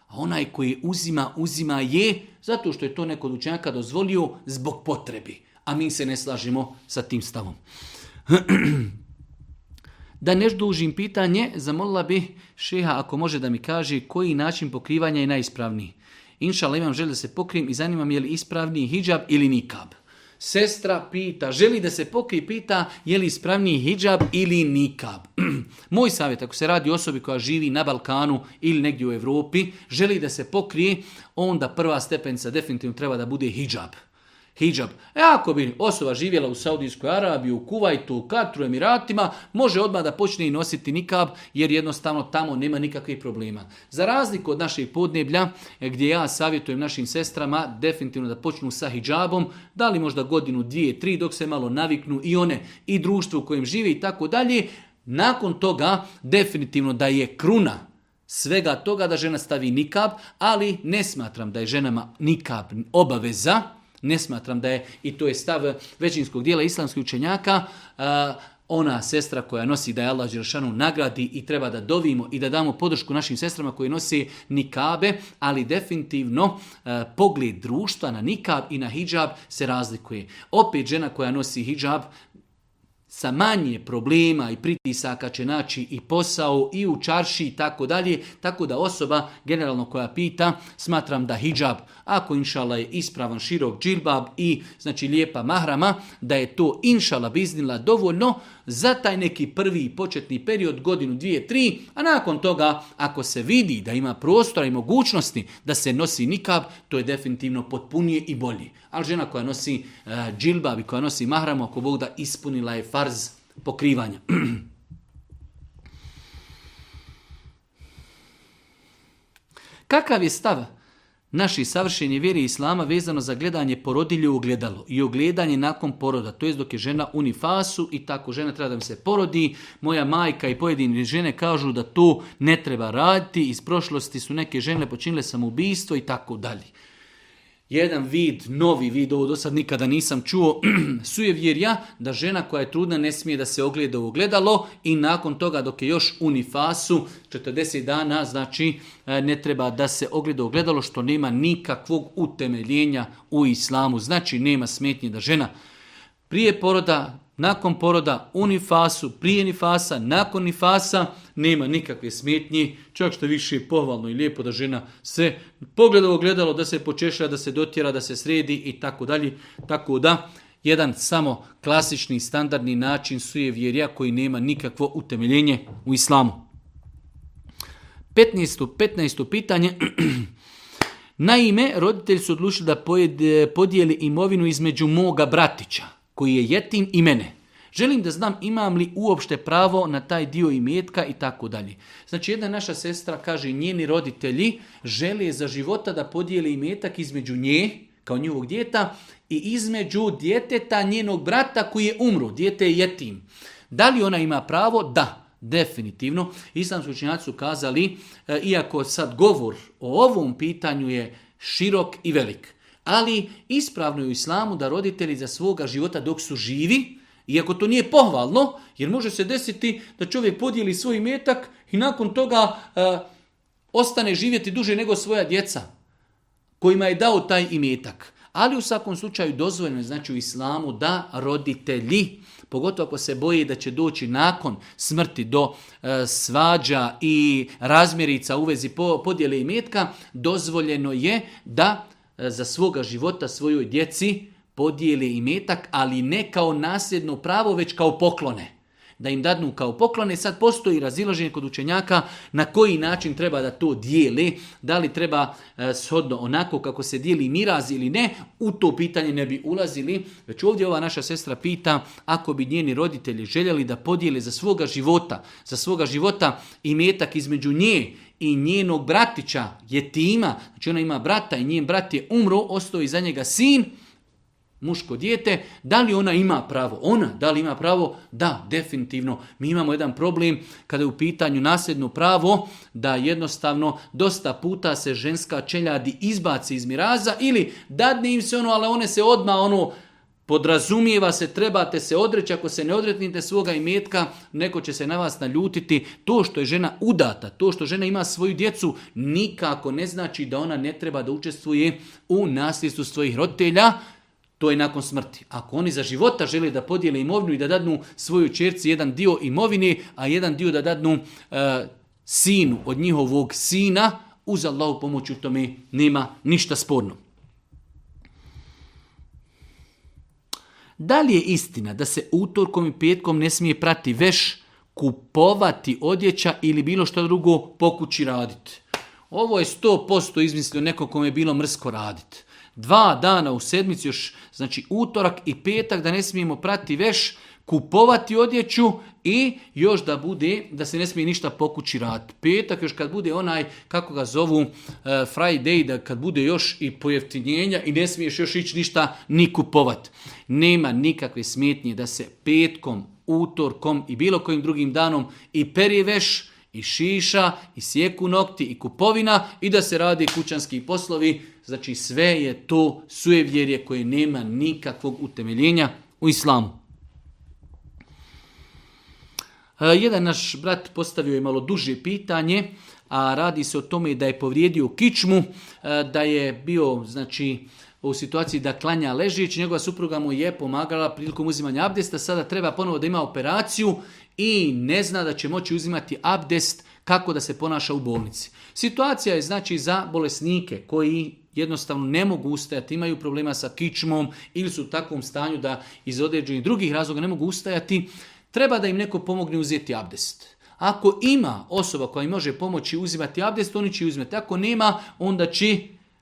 A onaj koji uzima, uzima je zato što je to neko od dozvolio zbog potrebi. A mi se ne slažemo sa tim stavom. [CLEARS THROAT] Da nešto dužim pitanje, zamolila bi šeha ako može da mi kaže koji način pokrivanja je najispravniji. Inšala imam želje da se pokrijem i zanimam je li ispravniji hijab ili nikab. Sestra pita, želi da se pokri pita je li ispravniji hijab ili nikab. [CLEARS THROAT] Moj savjet, ako se radi o osobi koja živi na Balkanu ili negdje u Europi, želi da se pokrije, onda prva stepenica definitivno treba da bude hijab hijab. E ako bi osoba živjela u Saudijskoj Arabiji, u Kuvajtu, u Katru, Emiratima, može odmah da počne i nositi nikab jer jednostavno tamo nema nikakvih problema. Za razliku od naše podneblja gdje ja savjetujem našim sestrama definitivno da počnu sa hijabom, da li možda godinu, dvije, tri dok se malo naviknu i one i društvo u kojem žive i tako dalje, nakon toga definitivno da je kruna svega toga da žena stavi nikab, ali ne smatram da je ženama nikab obaveza, ne smatram da je, i to je stav većinskog dijela islamskih učenjaka, ona sestra koja nosi da je Allah Đeršanu nagradi i treba da dovimo i da damo podršku našim sestrama koje nosi nikabe, ali definitivno pogled društva na nikab i na hijab se razlikuje. Opet žena koja nosi hijab sa manje problema i pritisaka će naći i posao i u čarši i tako dalje, tako da osoba generalno koja pita, smatram da hijab ako inšala je ispravan širok džilbab i znači lijepa mahrama, da je to inšala biznila dovoljno za taj neki prvi početni period, godinu, dvije, tri, a nakon toga ako se vidi da ima prostora i mogućnosti da se nosi nikab, to je definitivno potpunije i bolje. Ali žena koja nosi uh, džilbab i koja nosi mahramu, ako Bog da ispunila je farz pokrivanja. [CLEARS THROAT] Kakav je stav naši savršenje vjeri islama vezano za gledanje porodilje u gledalo i ogledanje nakon poroda, to je dok je žena u nifasu i tako žena treba da se porodi, moja majka i pojedine žene kažu da to ne treba raditi, iz prošlosti su neke žene počinile samoubistvo i tako dalje jedan vid, novi vid, ovo do sad nikada nisam čuo, [CLEARS THROAT] sujevjerja da žena koja je trudna ne smije da se ogleda u ogledalo i nakon toga dok je još u nifasu, 40 dana, znači e, ne treba da se ogleda u ogledalo što nema nikakvog utemeljenja u islamu. Znači nema smetnje da žena prije poroda, nakon poroda, u nifasu, prije nifasa, nakon nifasa, nema nikakve smetnje, čak što više je pohvalno i lijepo da žena se pogleda ogledalo, da se počeša, da se dotjera, da se sredi i tako dalje. Tako da, jedan samo klasični, standardni način je vjerja koji nema nikakvo utemeljenje u islamu. 15. 15. pitanje. [CLEARS THROAT] Naime, roditelji su odlučili da podijeli imovinu između moga bratića koji je jetim i mene. Želim da znam imam li uopšte pravo na taj dio imetka i tako dalje. Znači jedna naša sestra kaže njeni roditelji žele za života da podijeli imetak između nje kao njivog djeta i između djeteta njenog brata koji je umro, dijete je jetim. Da li ona ima pravo? Da. Definitivno. Islamski učinjaci su kazali, e, iako sad govor o ovom pitanju je širok i velik, ali ispravno je u islamu da roditelji za svoga života dok su živi, iako to nije pohvalno, jer može se desiti da čovjek podijeli svoj metak i nakon toga e, ostane živjeti duže nego svoja djeca kojima je dao taj imetak. Ali u svakom slučaju dozvoljeno je znači u islamu da roditelji, pogotovo ako se boje da će doći nakon smrti do e, svađa i razmjerica u vezi po, podjele imetka, dozvoljeno je da E, za svoga života svojoj djeci podijeli imetak, ali ne kao nasljedno pravo, već kao poklone. Da im dadnu kao poklone. Sad postoji razilaženje kod učenjaka na koji način treba da to dijeli. Da li treba e, shodno onako kako se dijeli miraz ili ne, u to pitanje ne bi ulazili. Već ovdje ova naša sestra pita ako bi njeni roditelji željeli da podijeli za svoga života, za svoga života imetak između nje i njenog bratića, je tima, znači ona ima brata i njen brat je umro, ostao iza njega sin, muško dijete, da li ona ima pravo? Ona, da li ima pravo? Da, definitivno. Mi imamo jedan problem kada je u pitanju nasljedno pravo, da jednostavno dosta puta se ženska čeljadi izbaci iz miraza ili dadne im se ono, ali one se odma ono Podrazumijeva se, trebate se odreći, ako se ne odretnite svoga imetka, neko će se na vas naljutiti. To što je žena udata, to što žena ima svoju djecu, nikako ne znači da ona ne treba da učestvuje u nasljedstvu svojih roditelja, to je nakon smrti. Ako oni za života žele da podijele imovinu i da dadnu svoju čerci jedan dio imovine, a jedan dio da dadnu e, sinu od njihovog sina, uz Allahu pomoć tome nema ništa sporno. Da li je istina da se utorkom i petkom ne smije prati veš, kupovati odjeća ili bilo što drugo pokući raditi? Ovo je 100% izmislio neko kome je bilo mrsko raditi. Dva dana u sedmici još, znači utorak i petak da ne smijemo prati veš, kupovati odjeću i još da bude, da se ne smije ništa pokući rad. Petak još kad bude onaj, kako ga zovu, e, Friday, da kad bude još i pojeftinjenja i ne smiješ još ići ništa ni kupovat. Nema nikakve smetnje da se petkom, utorkom i bilo kojim drugim danom i periveš, i šiša, i sjeku nokti, i kupovina, i da se radi kućanski poslovi. Znači sve je to sujevjerje koje nema nikakvog utemeljenja u islamu. E, jedan naš brat postavio je malo duže pitanje, a radi se o tome da je povrijedio kičmu, e, da je bio znači, u situaciji da klanja ležić, njegova supruga mu je pomagala prilikom uzimanja abdesta, sada treba ponovo da ima operaciju i ne zna da će moći uzimati abdest kako da se ponaša u bolnici. Situacija je znači za bolesnike koji jednostavno ne mogu ustajati, imaju problema sa kičmom ili su u takvom stanju da iz određenih drugih razloga ne mogu ustajati, treba da im neko pomogne uzeti abdest. Ako ima osoba koja im može pomoći uzimati abdest, oni će uzimati. Ako nema, onda će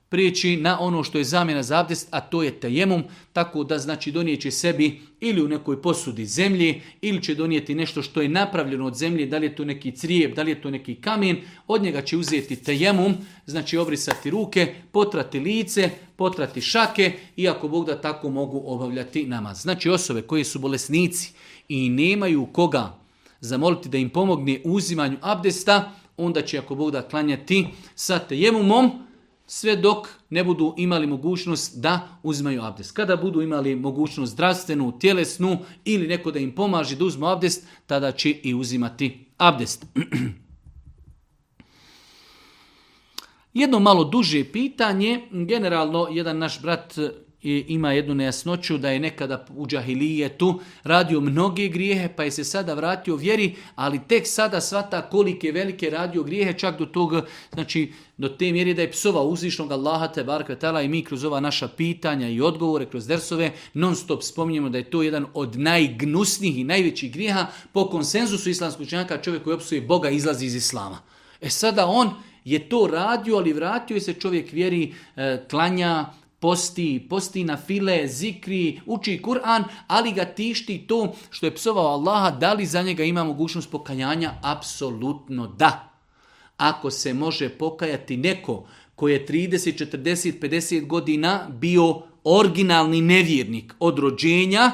prijeći na ono što je zamjena za abdest, a to je tajemom, tako da znači donijeće sebi ili u nekoj posudi zemlje, ili će donijeti nešto što je napravljeno od zemlje, da li je to neki crijep, da li je to neki kamen, od njega će uzeti tajemom, znači obrisati ruke, potrati lice, potrati šake, iako Bog da tako mogu obavljati namaz. Znači osobe koje su bolesnici, i nemaju koga zamoliti da im pomogne uzimanju abdesta, onda će ako Bog da klanjati sa tejemumom, sve dok ne budu imali mogućnost da uzimaju abdest. Kada budu imali mogućnost zdravstvenu, tjelesnu ili neko da im pomaže da uzmu abdest, tada će i uzimati abdest. [CLEARS THROAT] Jedno malo duže pitanje, generalno jedan naš brat ima jednu nejasnoću da je nekada u tu radio mnoge grijehe pa je se sada vratio vjeri, ali tek sada svata kolike velike radio grijehe čak do tog, znači do te mjere da je psova uzvišnog Allaha te tala, i mi kroz ova naša pitanja i odgovore kroz dersove non stop spominjemo da je to jedan od najgnusnijih i najvećih grijeha po konsenzusu islamskog činjaka čovjek koji opsuje Boga izlazi iz islama. E sada on je to radio, ali vratio je se čovjek vjeri, e, klanja, posti, posti na file, zikri, uči Kur'an, ali ga tišti to što je psovao Allaha, da li za njega ima mogućnost pokajanja? Apsolutno da. Ako se može pokajati neko koji je 30, 40, 50 godina bio originalni nevjernik od rođenja,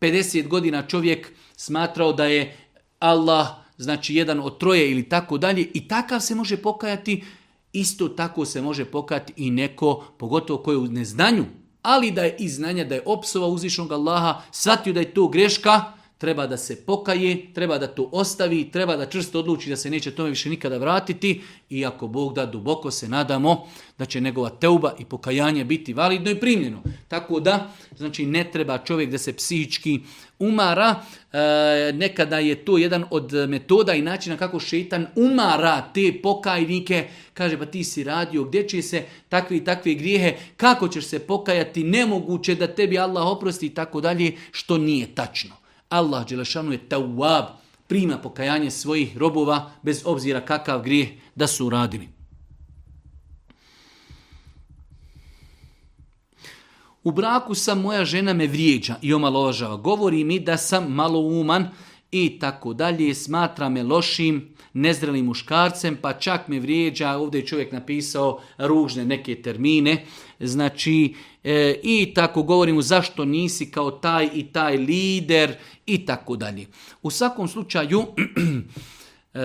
50 godina čovjek smatrao da je Allah, znači jedan od troje ili tako dalje, i takav se može pokajati Isto tako se može pokati i neko, pogotovo ko je u neznanju, ali da je iz znanja, da je opsova uzvišnog Allaha, shvatio da je to greška, treba da se pokaje, treba da to ostavi, treba da čvrsto odluči da se neće tome više nikada vratiti i ako Bog da duboko se nadamo da će njegova teuba i pokajanje biti validno i primljeno. Tako da, znači ne treba čovjek da se psihički umara, e, nekada je to jedan od metoda i načina kako šetan umara te pokajnike, kaže pa ti si radio, gdje će se takvi i takve grijehe, kako ćeš se pokajati, nemoguće da tebi Allah oprosti i tako dalje, što nije tačno. Allah Đelešanu je tawab, prima pokajanje svojih robova bez obzira kakav grijeh da su uradili. U braku sam, moja žena me vrijeđa i omalovažava. Govori mi da sam malouman, i tako dalje, smatra me lošim, nezrelim muškarcem, pa čak me vrijeđa, ovdje je čovjek napisao ružne neke termine, znači e, i tako govorim zašto nisi kao taj i taj lider i tako dalje. U svakom slučaju [CLEARS THROAT] e,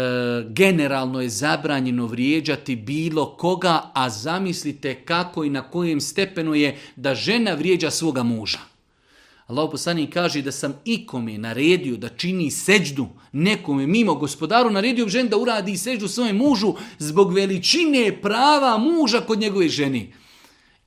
generalno je zabranjeno vrijeđati bilo koga, a zamislite kako i na kojem stepenu je da žena vrijeđa svoga muža. Allah poslanik kaže da sam ikome naredio da čini seđdu, nekome mimo gospodaru naredio žen da uradi seđdu svojem mužu zbog veličine prava muža kod njegove ženi.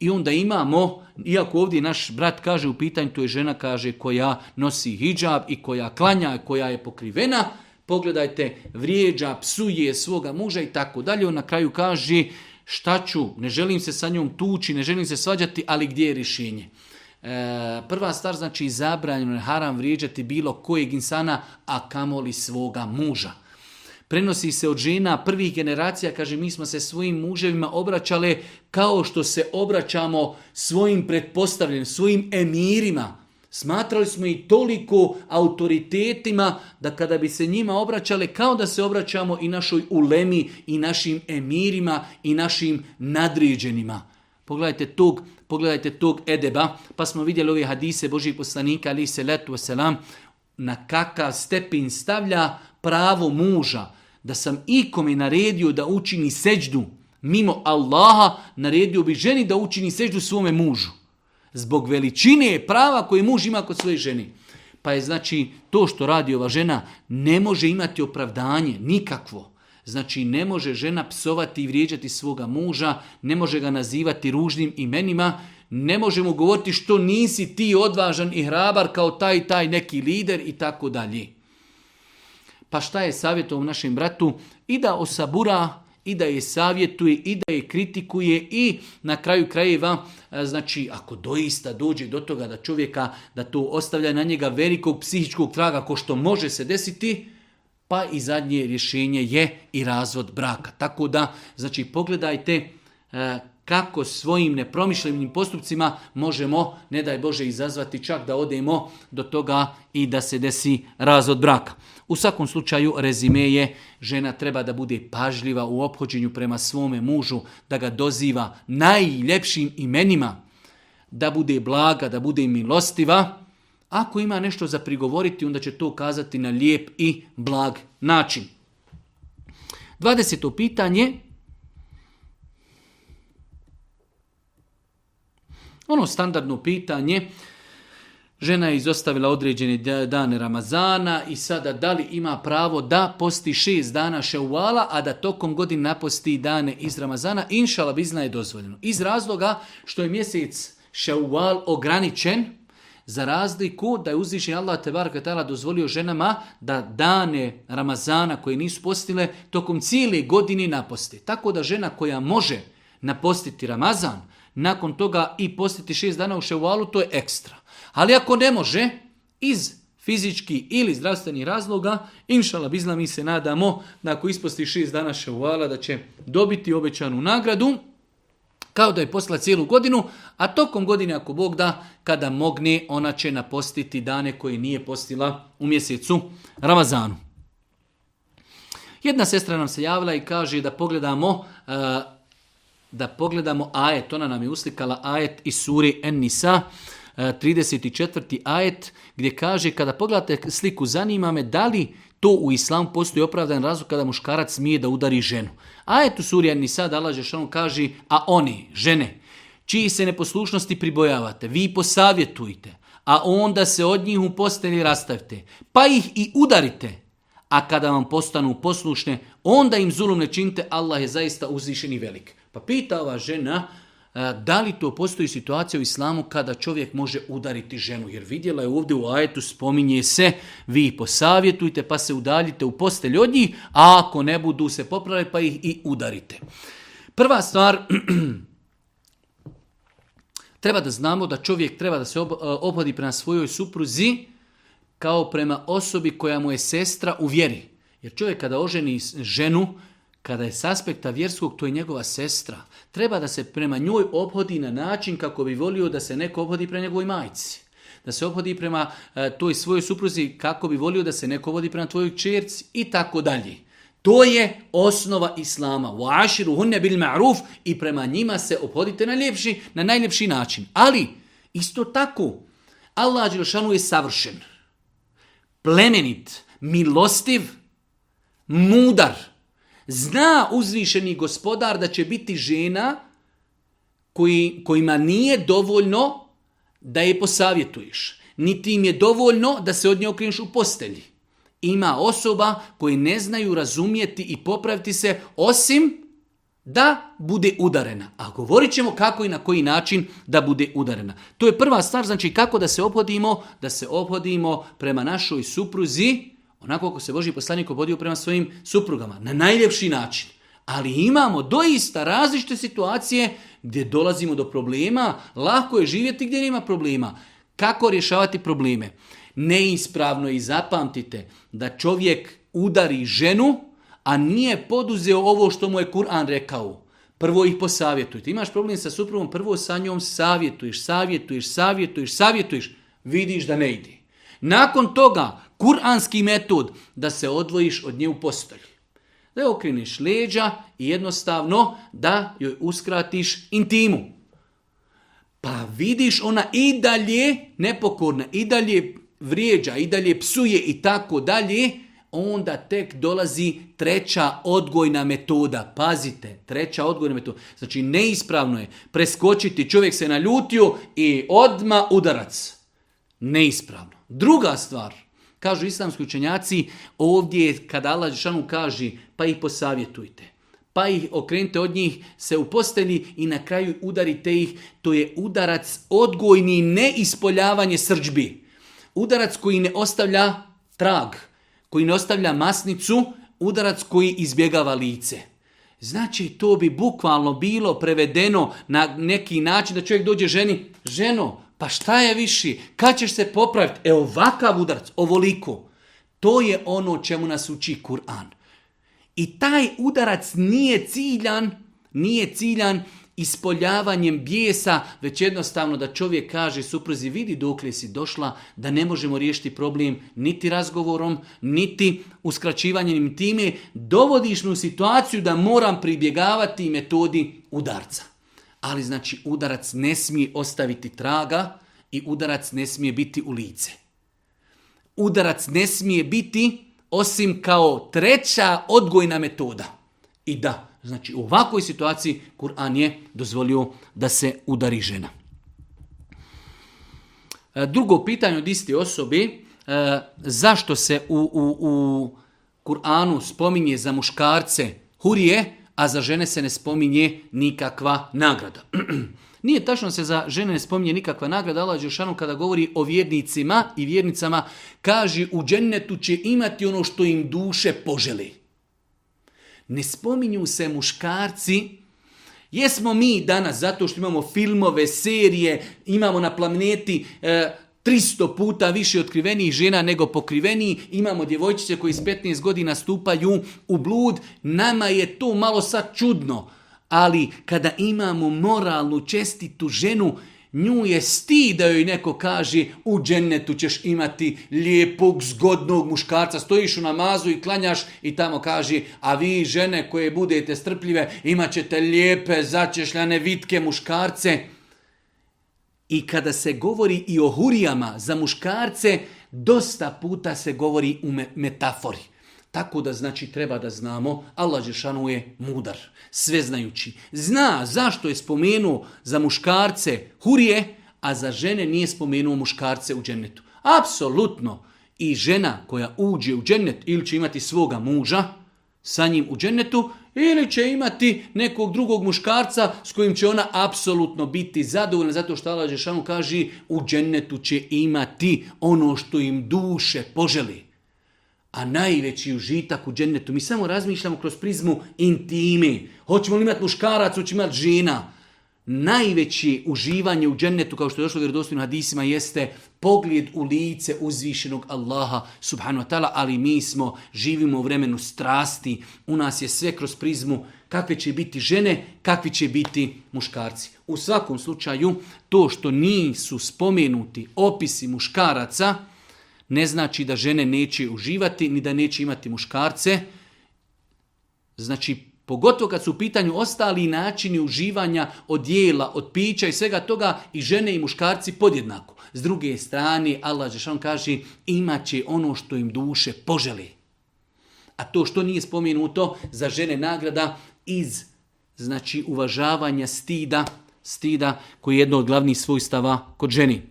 I onda imamo, iako ovdje naš brat kaže u pitanju, to je žena kaže koja nosi hijab i koja klanja, koja je pokrivena, pogledajte, vrijeđa, psuje svoga muža i tako dalje. On na kraju kaže, šta ću, ne želim se sa njom tući, ne želim se svađati, ali gdje je rješenje? E, prva stvar znači zabranjeno je haram vrijeđati bilo kojeg insana, a kamoli svoga muža. Prenosi se od žena prvih generacija, kaže mi smo se svojim muževima obraćale kao što se obraćamo svojim pretpostavljenim, svojim emirima. Smatrali smo i toliko autoritetima da kada bi se njima obraćale kao da se obraćamo i našoj ulemi i našim emirima i našim nadređenima. Pogledajte tog Pogledajte tog edeba, pa smo vidjeli ove hadise Božih poslanika, ali se letu selam, na kakav stepin stavlja pravo muža, da sam ikome naredio da učini seđdu, mimo Allaha, naredio bi ženi da učini seđdu svome mužu. Zbog veličine prava koje muž ima kod svoje žene. Pa je znači to što radi ova žena ne može imati opravdanje nikakvo. Znači ne može žena psovati i vrijeđati svoga muža, ne može ga nazivati ružnim imenima, ne može mu govoriti što nisi ti odvažan i hrabar kao taj taj neki lider i tako dalje. Pa šta je u našem bratu? I da osabura, i da je savjetuje, i da je kritikuje i na kraju krajeva, e, znači ako doista dođe do toga da čovjeka, da to ostavlja na njega velikog psihičkog traga, ko što može se desiti, pa i zadnje rješenje je i razvod braka. Tako da, znači, pogledajte e, kako svojim nepromišljenim postupcima možemo, ne daj Bože, izazvati čak da odemo do toga i da se desi razvod braka. U svakom slučaju rezime je žena treba da bude pažljiva u ophođenju prema svome mužu, da ga doziva najljepšim imenima, da bude blaga, da bude milostiva, ako ima nešto za prigovoriti, onda će to kazati na lijep i blag način. 20. pitanje. Ono standardno pitanje, žena je izostavila određeni dane Ramazana i sada da li ima pravo da posti šest dana ševala, a da tokom godine naposti dane iz Ramazana, inšala bi je dozvoljeno. Iz razloga što je mjesec ševal ograničen, za razliku da je uzvišen Allah Varka tala dozvolio ženama da dane Ramazana koje nisu postile tokom cijele godine naposti. Tako da žena koja može napostiti Ramazan, nakon toga i postiti šest dana u ševalu, to je ekstra. Ali ako ne može, iz fizički ili zdravstvenih razloga, inšala bizla mi se nadamo da ako isposti šest dana ševala da će dobiti obećanu nagradu, kao da je posla cijelu godinu, a tokom godine ako Bog da, kada mogne, ona će napostiti dane koje nije postila u mjesecu Ramazanu. Jedna sestra nam se javila i kaže da pogledamo eh, da pogledamo ajet, ona nam je uslikala ajet iz suri En-Nisa, 34. ajet, gdje kaže kada pogledate sliku zanima me da li to u islamu postoji opravdan razlog kada muškarac smije da udari ženu. A eto Surja Nisa, da on kaže, a oni, žene, čiji se neposlušnosti pribojavate, vi posavjetujte, a onda se od njih u postelji rastavite, pa ih i udarite. A kada vam postanu poslušne, onda im zulum ne činite, Allah je zaista uzvišen i velik. Pa pita ova žena, E, da li to postoji situacija u islamu kada čovjek može udariti ženu? Jer vidjela je ovdje u ajetu spominje se vi posavjetujte pa se udaljite u postelj od njih, a ako ne budu se popravili pa ih i udarite. Prva stvar, [CLEARS THROAT] treba da znamo da čovjek treba da se e, obhodi prema svojoj supruzi kao prema osobi koja mu je sestra u vjeri. Jer čovjek kada oženi ženu, kada je s aspekta vjerskog, to je njegova sestra. Treba da se prema njoj obhodi na način kako bi volio da se neko obhodi prema njegovoj majci. Da se obhodi prema e, toj svojoj supruzi kako bi volio da se neko obhodi prema tvojoj čerci i tako dalje. To je osnova Islama. U aširu bil ma'ruf i prema njima se obhodite na, ljepši, na najljepši način. Ali, isto tako, Allah Đelšanu je savršen, plemenit, milostiv, mudar Zna uzvišeni gospodar da će biti žena koji, kojima nije dovoljno da je posavjetuješ. Niti im je dovoljno da se od nje okrenuš u postelji. Ima osoba koji ne znaju razumjeti i popraviti se osim da bude udarena. A govorit ćemo kako i na koji način da bude udarena. To je prva stvar, znači kako da se opodimo, da se opodimo prema našoj supruzi, Onako kako se Boži poslanik obodio prema svojim suprugama, na najljepši način. Ali imamo doista različite situacije gdje dolazimo do problema, lako je živjeti gdje nema problema. Kako rješavati probleme? Neispravno i zapamtite da čovjek udari ženu, a nije poduzeo ovo što mu je Kur'an rekao. Prvo ih posavjetujte. Imaš problem sa suprugom, prvo sa njom savjetuješ, savjetuješ, savjetuješ, savjetuješ, vidiš da ne ide. Nakon toga kuranski metod da se odvojiš od nje u postoji. Da je okriniš leđa i jednostavno da joj uskratiš intimu. Pa vidiš ona i dalje nepokorna, i dalje vrijeđa, i dalje psuje i tako dalje, onda tek dolazi treća odgojna metoda. Pazite, treća odgojna metoda. Znači, neispravno je preskočiti, čovjek se naljutio i odma udarac. Neispravno. Druga stvar, Kažu islamski učenjaci, ovdje kada Allah Žešanu kaže, pa ih posavjetujte, pa ih okrenite od njih, se u i na kraju udarite ih, to je udarac odgojni, neispoljavanje ispoljavanje srđbi. Udarac koji ne ostavlja trag, koji ne ostavlja masnicu, udarac koji izbjegava lice. Znači, to bi bukvalno bilo prevedeno na neki način da čovjek dođe ženi, ženo, pa šta je viši? Kad ćeš se popraviti? E ovakav udarac, ovoliko. To je ono čemu nas uči Kur'an. I taj udarac nije ciljan, nije ciljan ispoljavanjem bijesa, već jednostavno da čovjek kaže suprzi vidi dokle si došla, da ne možemo riješiti problem niti razgovorom, niti uskraćivanjem time, dovodiš me u situaciju da moram pribjegavati metodi udarca ali znači udarac ne smije ostaviti traga i udarac ne smije biti u lice. Udarac ne smije biti osim kao treća odgojna metoda. I da, znači u ovakvoj situaciji Kur'an je dozvolio da se udari žena. E, drugo pitanje od iste osobi, e, zašto se u, u, u Kur'anu spominje za muškarce hurije, a za žene se ne spominje nikakva nagrada. [CLEARS THROAT] Nije tačno se za žene ne spominje nikakva nagrada. Allah Đeršanu kada govori o vjernicima i vjernicama, kaže u džennetu će imati ono što im duše poželi. Ne spominju se muškarci, Jesmo mi danas zato što imamo filmove, serije, imamo na planeti e, 300 puta više otkrivenih žena nego pokriveniji, imamo djevojčice koji s 15 godina stupaju u blud, nama je to malo sad čudno, ali kada imamo moralnu, čestitu ženu, nju je sti da joj neko kaže u džennetu ćeš imati lijepog, zgodnog muškarca, stojiš u namazu i klanjaš i tamo kaže, a vi žene koje budete strpljive imat ćete lijepe, začešljane, vitke muškarce. I kada se govori i o hurijama za muškarce, dosta puta se govori u metafori. Tako da znači treba da znamo, Allah Žešanu je mudar, sveznajući. Zna zašto je spomenuo za muškarce hurije, a za žene nije spomenuo muškarce u džennetu. Apsolutno i žena koja uđe u džennet ili će imati svoga muža sa njim u džennetu ili će imati nekog drugog muškarca s kojim će ona apsolutno biti zadovoljna, zato što Allah Žešanu kaže u džennetu će imati ono što im duše poželi. A najveći užitak u džennetu, mi samo razmišljamo kroz prizmu intimi. Hoćemo li imati muškarac, hoćemo imati žena najveće uživanje u džennetu, kao što je došlo vjerodostojno hadisima, jeste pogled u lice uzvišenog Allaha subhanu wa ta'ala, ali mi smo, živimo u vremenu strasti, u nas je sve kroz prizmu kakve će biti žene, kakvi će biti muškarci. U svakom slučaju, to što nisu spomenuti opisi muškaraca, ne znači da žene neće uživati, ni da neće imati muškarce, znači Pogotovo kad su u pitanju ostali načini uživanja od jela, od pića i svega toga i žene i muškarci podjednako. S druge strane, Allah Žešan kaže imat će ono što im duše poželi. A to što nije spomenuto za žene nagrada iz znači uvažavanja stida, stida koji je jedno od glavnih svojstava kod ženi.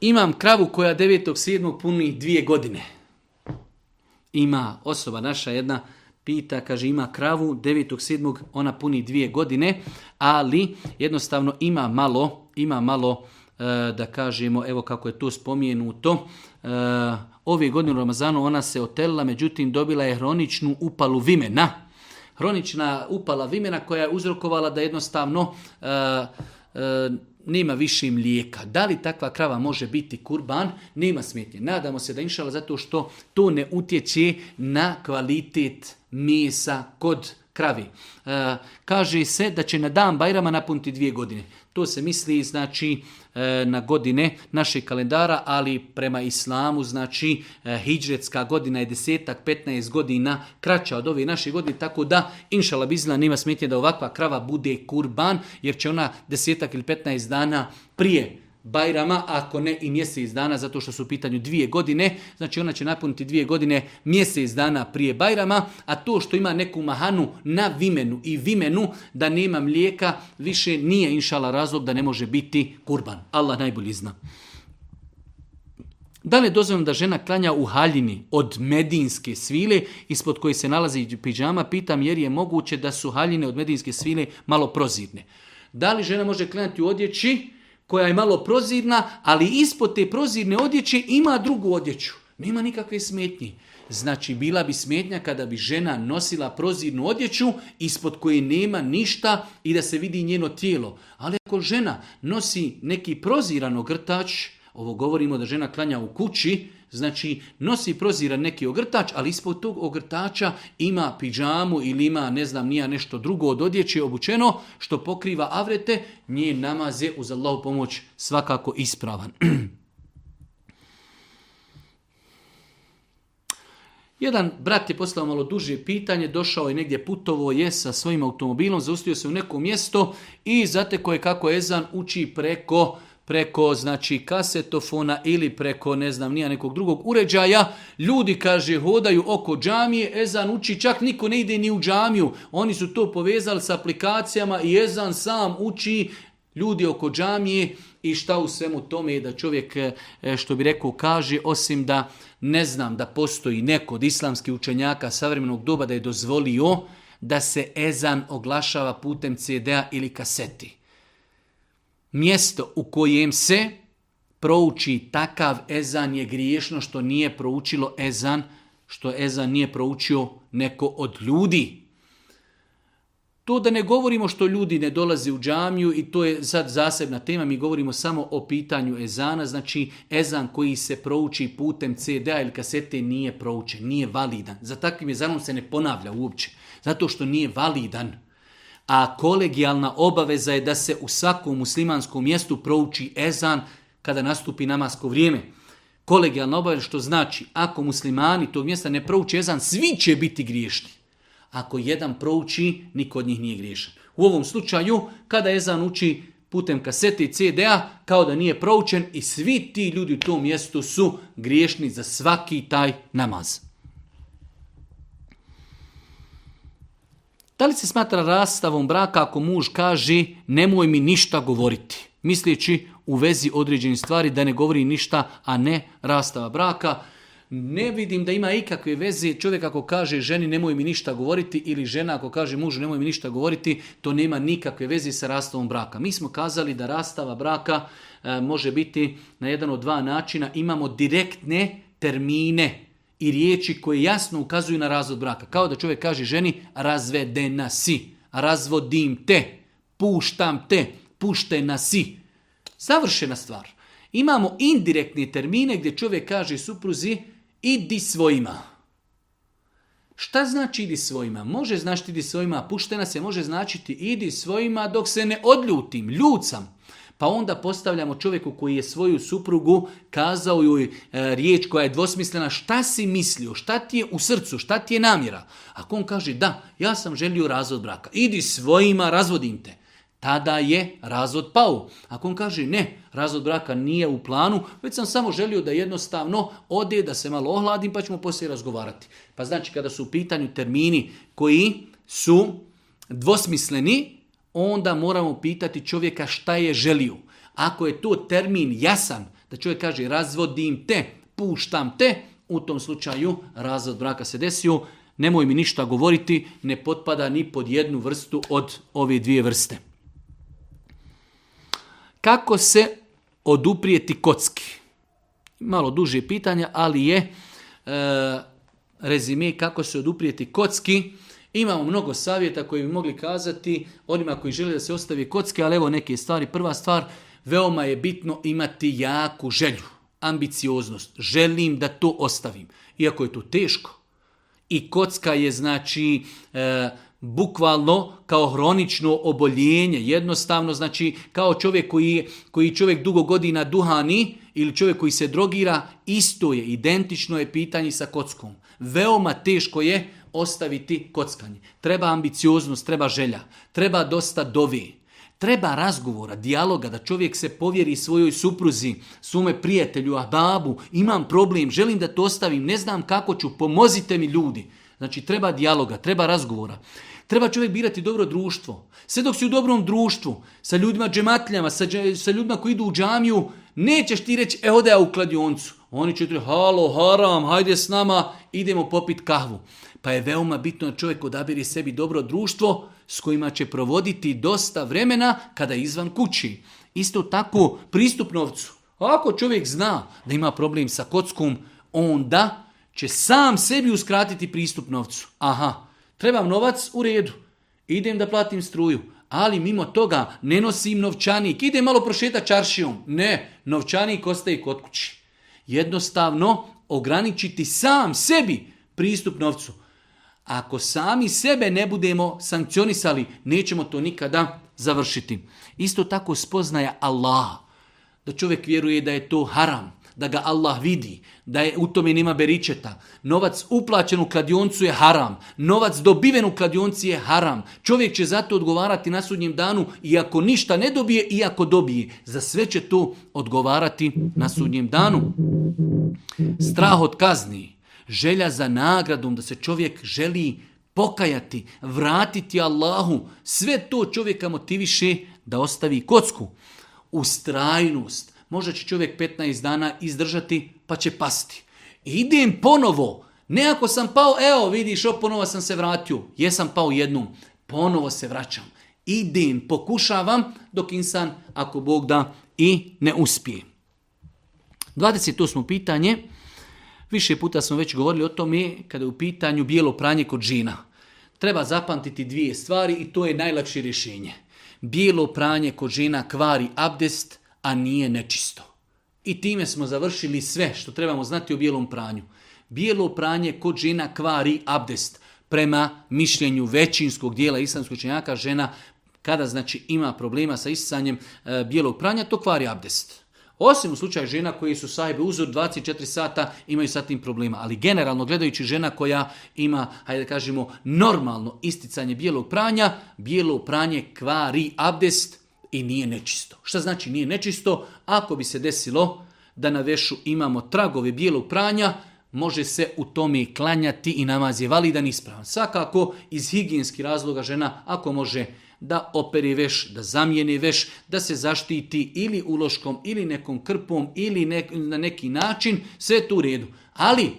Imam kravu koja 9.7. puni dvije godine. Ima osoba naša jedna pita, kaže ima kravu, 9.7. ona puni dvije godine, ali jednostavno ima malo, ima malo e, da kažemo, evo kako je to spomenuto, e, ove godine u Ramazanu ona se otelila, međutim dobila je hroničnu upalu vimena. Hronična upala vimena koja je uzrokovala da jednostavno e, e, nema više mlijeka. Da li takva krava može biti kurban? Nema smetnje. Nadamo se da inšala zato što to ne utječe na kvalitet mesa kod kravi. E, kaže se da će na dan Bajrama napuniti dvije godine. To se misli znači e, na godine našeg kalendara, ali prema islamu znači e, hijdžetska godina je desetak, 15 godina kraća od ove naše godine, tako da inšala bizla nema smetnje da ovakva krava bude kurban, jer će ona desetak ili 15 dana prije Bajrama, ako ne i mjesec dana, zato što su u pitanju dvije godine, znači ona će napuniti dvije godine mjesec dana prije Bajrama, a to što ima neku mahanu na vimenu i vimenu da nema mlijeka, više nije inšala razlog da ne može biti kurban. Allah najbolji zna. Da li je da žena klanja u haljini od medinske svile ispod koje se nalazi piđama? Pitam jer je moguće da su haljine od medinske svile malo prozirne. Da li žena može klanjati u odjeći koja je malo prozirna, ali ispod te prozirne odjeće ima drugu odjeću. Nema nikakve smetnje. Znači, bila bi smetnja kada bi žena nosila prozirnu odjeću ispod koje nema ništa i da se vidi njeno tijelo. Ali ako žena nosi neki proziran ogrtač, ovo govorimo da žena klanja u kući, Znači, nosi proziran neki ogrtač, ali ispod tog ogrtača ima piđamu ili ima, ne znam, nija nešto drugo od odjeće obučeno, što pokriva avrete, njen namaz je uz Allahu pomoć svakako ispravan. [CLEARS THROAT] Jedan brat je poslao malo duže pitanje, došao je negdje putovo, je sa svojim automobilom, zaustio se u neko mjesto i zateko je kako Ezan uči preko preko znači kasetofona ili preko ne znam nija nekog drugog uređaja. Ljudi kaže hodaju oko džamije, ezan uči, čak niko ne ide ni u džamiju. Oni su to povezali sa aplikacijama i ezan sam uči ljudi oko džamije i šta u svemu tome je da čovjek e, što bi rekao kaže osim da ne znam da postoji neko od islamskih učenjaka savremenog doba da je dozvolio da se ezan oglašava putem CD-a ili kaseti mjesto u kojem se prouči takav ezan je griješno što nije proučilo ezan, što ezan nije proučio neko od ljudi. To da ne govorimo što ljudi ne dolaze u džamiju i to je sad zasebna tema, mi govorimo samo o pitanju ezana, znači ezan koji se prouči putem CD-a ili kasete nije proučen, nije validan. Za takvim ezanom se ne ponavlja uopće, zato što nije validan a kolegijalna obaveza je da se u svakom muslimanskom mjestu prouči ezan kada nastupi namasko vrijeme. Kolegijalna obaveza što znači ako muslimani tog mjesta ne prouči ezan, svi će biti griješni. Ako jedan prouči, niko od njih nije griješan. U ovom slučaju, kada ezan uči putem kasete i CD-a, kao da nije proučen i svi ti ljudi u tom mjestu su griješni za svaki taj namaz. Da li se smatra rastavom braka ako muž kaže nemoj mi ništa govoriti, misleći u vezi određenih stvari da ne govori ništa, a ne rastava braka? Ne vidim da ima ikakve veze čovjek ako kaže ženi nemoj mi ništa govoriti ili žena ako kaže mužu nemoj mi ništa govoriti, to nema nikakve veze sa rastavom braka. Mi smo kazali da rastava braka e, može biti na jedan od dva načina. Imamo direktne termine i riječi koje jasno ukazuju na razvod braka. Kao da čovjek kaže ženi razvedena si, razvodim te, puštam te, puštena si. Završena stvar. Imamo indirektne termine gdje čovjek kaže supruzi idi svojima. Šta znači idi svojima? Može značiti idi svojima, puštena se može značiti idi svojima dok se ne odljutim, ljucam. Pa onda postavljamo čovjeku koji je svoju suprugu kazao joj e, riječ koja je dvosmislena šta si mislio, šta ti je u srcu, šta ti je namjera. Ako on kaže da, ja sam želio razvod braka, idi svojima, razvodim te. Tada je razvod pao. Ako on kaže ne, razvod braka nije u planu, već sam samo želio da jednostavno ode, da se malo ohladim pa ćemo poslije razgovarati. Pa znači kada su u pitanju termini koji su dvosmisleni, onda moramo pitati čovjeka šta je želio. Ako je to termin jasan, da čovjek kaže razvodim te, puštam te, u tom slučaju razvod braka se desio, nemoj mi ništa govoriti, ne potpada ni pod jednu vrstu od ove dvije vrste. Kako se oduprijeti kocki? Malo duže pitanje, ali je e, rezime kako se oduprijeti kocki. Imamo mnogo savjeta koji bi mogli kazati onima koji žele da se ostavi kocke, ali evo neke stvari. Prva stvar, veoma je bitno imati jaku želju, ambicioznost. Želim da to ostavim. Iako je to teško. I kocka je znači e, bukvalno kao hronično oboljenje. Jednostavno znači kao čovjek koji, koji čovjek dugo godina duhani ili čovjek koji se drogira, isto je, identično je pitanje sa kockom. Veoma teško je ostaviti kockanje. Treba ambicioznost, treba želja, treba dosta dovi. Treba razgovora, dijaloga, da čovjek se povjeri svojoj supruzi, svome prijatelju, babu, imam problem, želim da to ostavim, ne znam kako ću, pomozite mi ljudi. Znači treba dijaloga, treba razgovora. Treba čovjek birati dobro društvo. Sve dok si u dobrom društvu, sa ljudima džematljama, sa, sa ljudima koji idu u džamiju, nećeš ti reći, e da ja u kladioncu. Oni četiri, halo, haram, hajde s nama, idemo popit kahvu. Pa je veoma bitno da čovjek odabiri sebi dobro društvo s kojima će provoditi dosta vremena kada je izvan kući. Isto tako pristup novcu. Ako čovjek zna da ima problem sa kockom, onda će sam sebi uskratiti pristup novcu. Aha, trebam novac u redu, idem da platim struju, ali mimo toga ne nosim novčanik, idem malo prošeta čaršijom. Ne, novčanik ostaje kod kući jednostavno ograničiti sam sebi pristup novcu. Ako sami sebe ne budemo sankcionisali, nećemo to nikada završiti. Isto tako spoznaja Allah, da čovjek vjeruje da je to haram, da ga Allah vidi, da je u tome nema beričeta. Novac uplaćen u kladioncu je haram, novac dobiven u kladionci je haram. Čovjek će zato odgovarati na sudnjem danu i ako ništa ne dobije i ako dobije. Za sve će to odgovarati na sudnjem danu. Strah od kazni, želja za nagradom da se čovjek želi pokajati, vratiti Allahu, sve to čovjeka motiviše da ostavi kocku. Ustrajnost, Možda će čovjek 15 dana izdržati pa će pasti. Idem ponovo. Ne ako sam pao, evo vidiš, o, ponovo sam se vratio. Jesam pao jednom. Ponovo se vraćam. Idem, pokušavam, dok insan, ako Bog da, i ne uspije. 28. pitanje. Više puta smo već govorili o tome kada je u pitanju bijelo pranje kod žina. Treba zapamtiti dvije stvari i to je najlakše rješenje. Bijelo pranje kod žena kvari abdest, a nije nečisto. I time smo završili sve što trebamo znati o bijelom pranju. Bijelo pranje kod žena kvari abdest. Prema mišljenju većinskog dijela islamskog činjaka žena kada znači ima problema sa isticanjem e, bijelog pranja, to kvari abdest. Osim u slučaju žena koje su sajbe uzor 24 sata imaju sa tim problema. Ali generalno gledajući žena koja ima, hajde da kažemo, normalno isticanje bijelog pranja, bijelo pranje kvari abdest, i nije nečisto. Što znači nije nečisto? Ako bi se desilo da na vešu imamo tragove bijelog pranja, može se u tome klanjati i namaz je validan ispravan. Svakako, iz higijenskih razloga žena, ako može da operi veš, da zamijeni veš, da se zaštiti ili uloškom, ili nekom krpom, ili na neki način, sve tu u redu. Ali,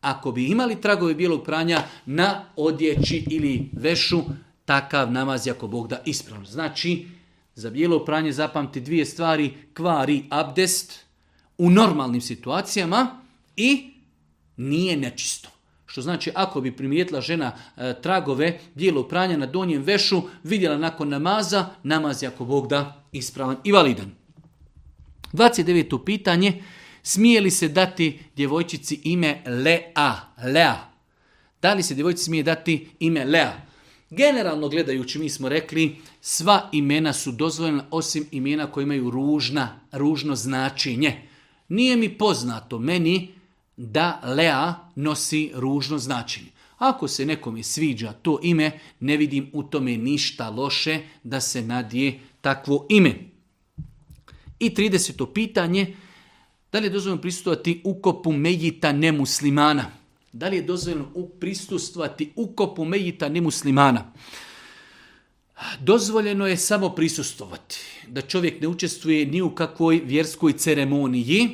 ako bi imali tragove bijelog pranja na odjeći ili vešu, takav namaz je ako Bog da ispravno. Znači, za bijelo pranje zapamti dvije stvari, kvari abdest u normalnim situacijama i nije nečisto. Što znači ako bi primijetila žena e, tragove bijelog pranja na donjem vešu, vidjela nakon namaza, namaz je ako Bog da ispravan i validan. 29. pitanje, smije li se dati djevojčici ime Lea? Lea. Da li se djevojčici smije dati ime Lea? Generalno gledajući mi smo rekli sva imena su dozvoljena osim imena koje imaju ružna, ružno značenje. Nije mi poznato meni da Lea nosi ružno značenje. Ako se nekome sviđa to ime, ne vidim u tome ništa loše da se nadije takvo ime. I 30. pitanje, da li je dozvoljeno prisutovati ukopu mejita nemuslimana? Da li je dozvoljeno prisustvati ukopu mejita nemuslimana? Dozvoljeno je samo prisustvovati da čovjek ne učestvuje ni u kakvoj vjerskoj ceremoniji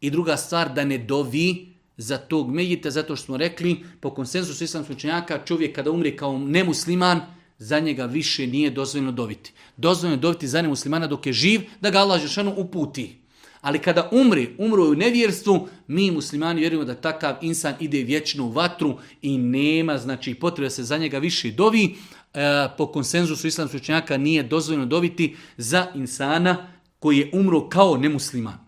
i druga stvar da ne dovi za tog mejita, zato što smo rekli po konsenzusu islamskog učenjaka čovjek kada umri kao nemusliman, za njega više nije dozvoljeno doviti. Dozvoljeno je dobiti za nemuslimana dok je živ, da ga Allah Žešanu uputi. Ali kada umri, umro u nevjerstvu, mi muslimani vjerujemo da takav insan ide vječno u vatru i nema znači potrebe se za njega više dovi. E, po konsenzusu islamskih učenjaka nije dozvoljeno dobiti za insana koji je umro kao nemusliman.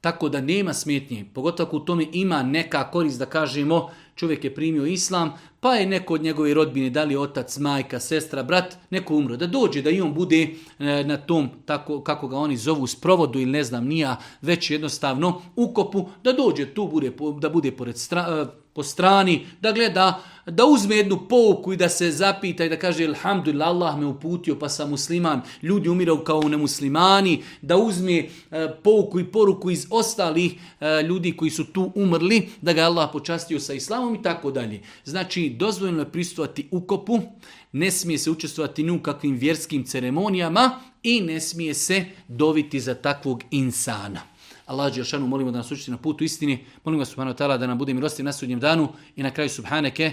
Tako da nema smetnje, pogotovo ako u tome ima neka korist da kažemo čovjek je primio islam, pa je neko od njegove rodbine, da li otac, majka, sestra, brat, neko umro, da dođe, da i on bude e, na tom, tako, kako ga oni zovu, sprovodu ili ne znam, nija, već jednostavno ukopu, da dođe tu, bude, da bude pored e, po strani, da gleda da uzme jednu pouku i da se zapita i da kaže Alhamdulillah, Allah me uputio pa sam musliman, ljudi umiraju kao nemuslimani, da uzme e, pouku i poruku iz ostalih e, ljudi koji su tu umrli, da ga Allah počastio sa islamom i tako dalje. Znači, dozvoljno je pristovati ukopu, ne smije se učestvovati ni u kakvim vjerskim ceremonijama i ne smije se doviti za takvog insana. Allah Đelšanu molimo da nas učite na putu istini, molimo vas Subhanahu da nam bude milosti na sudnjem danu i na kraju Subhaneke,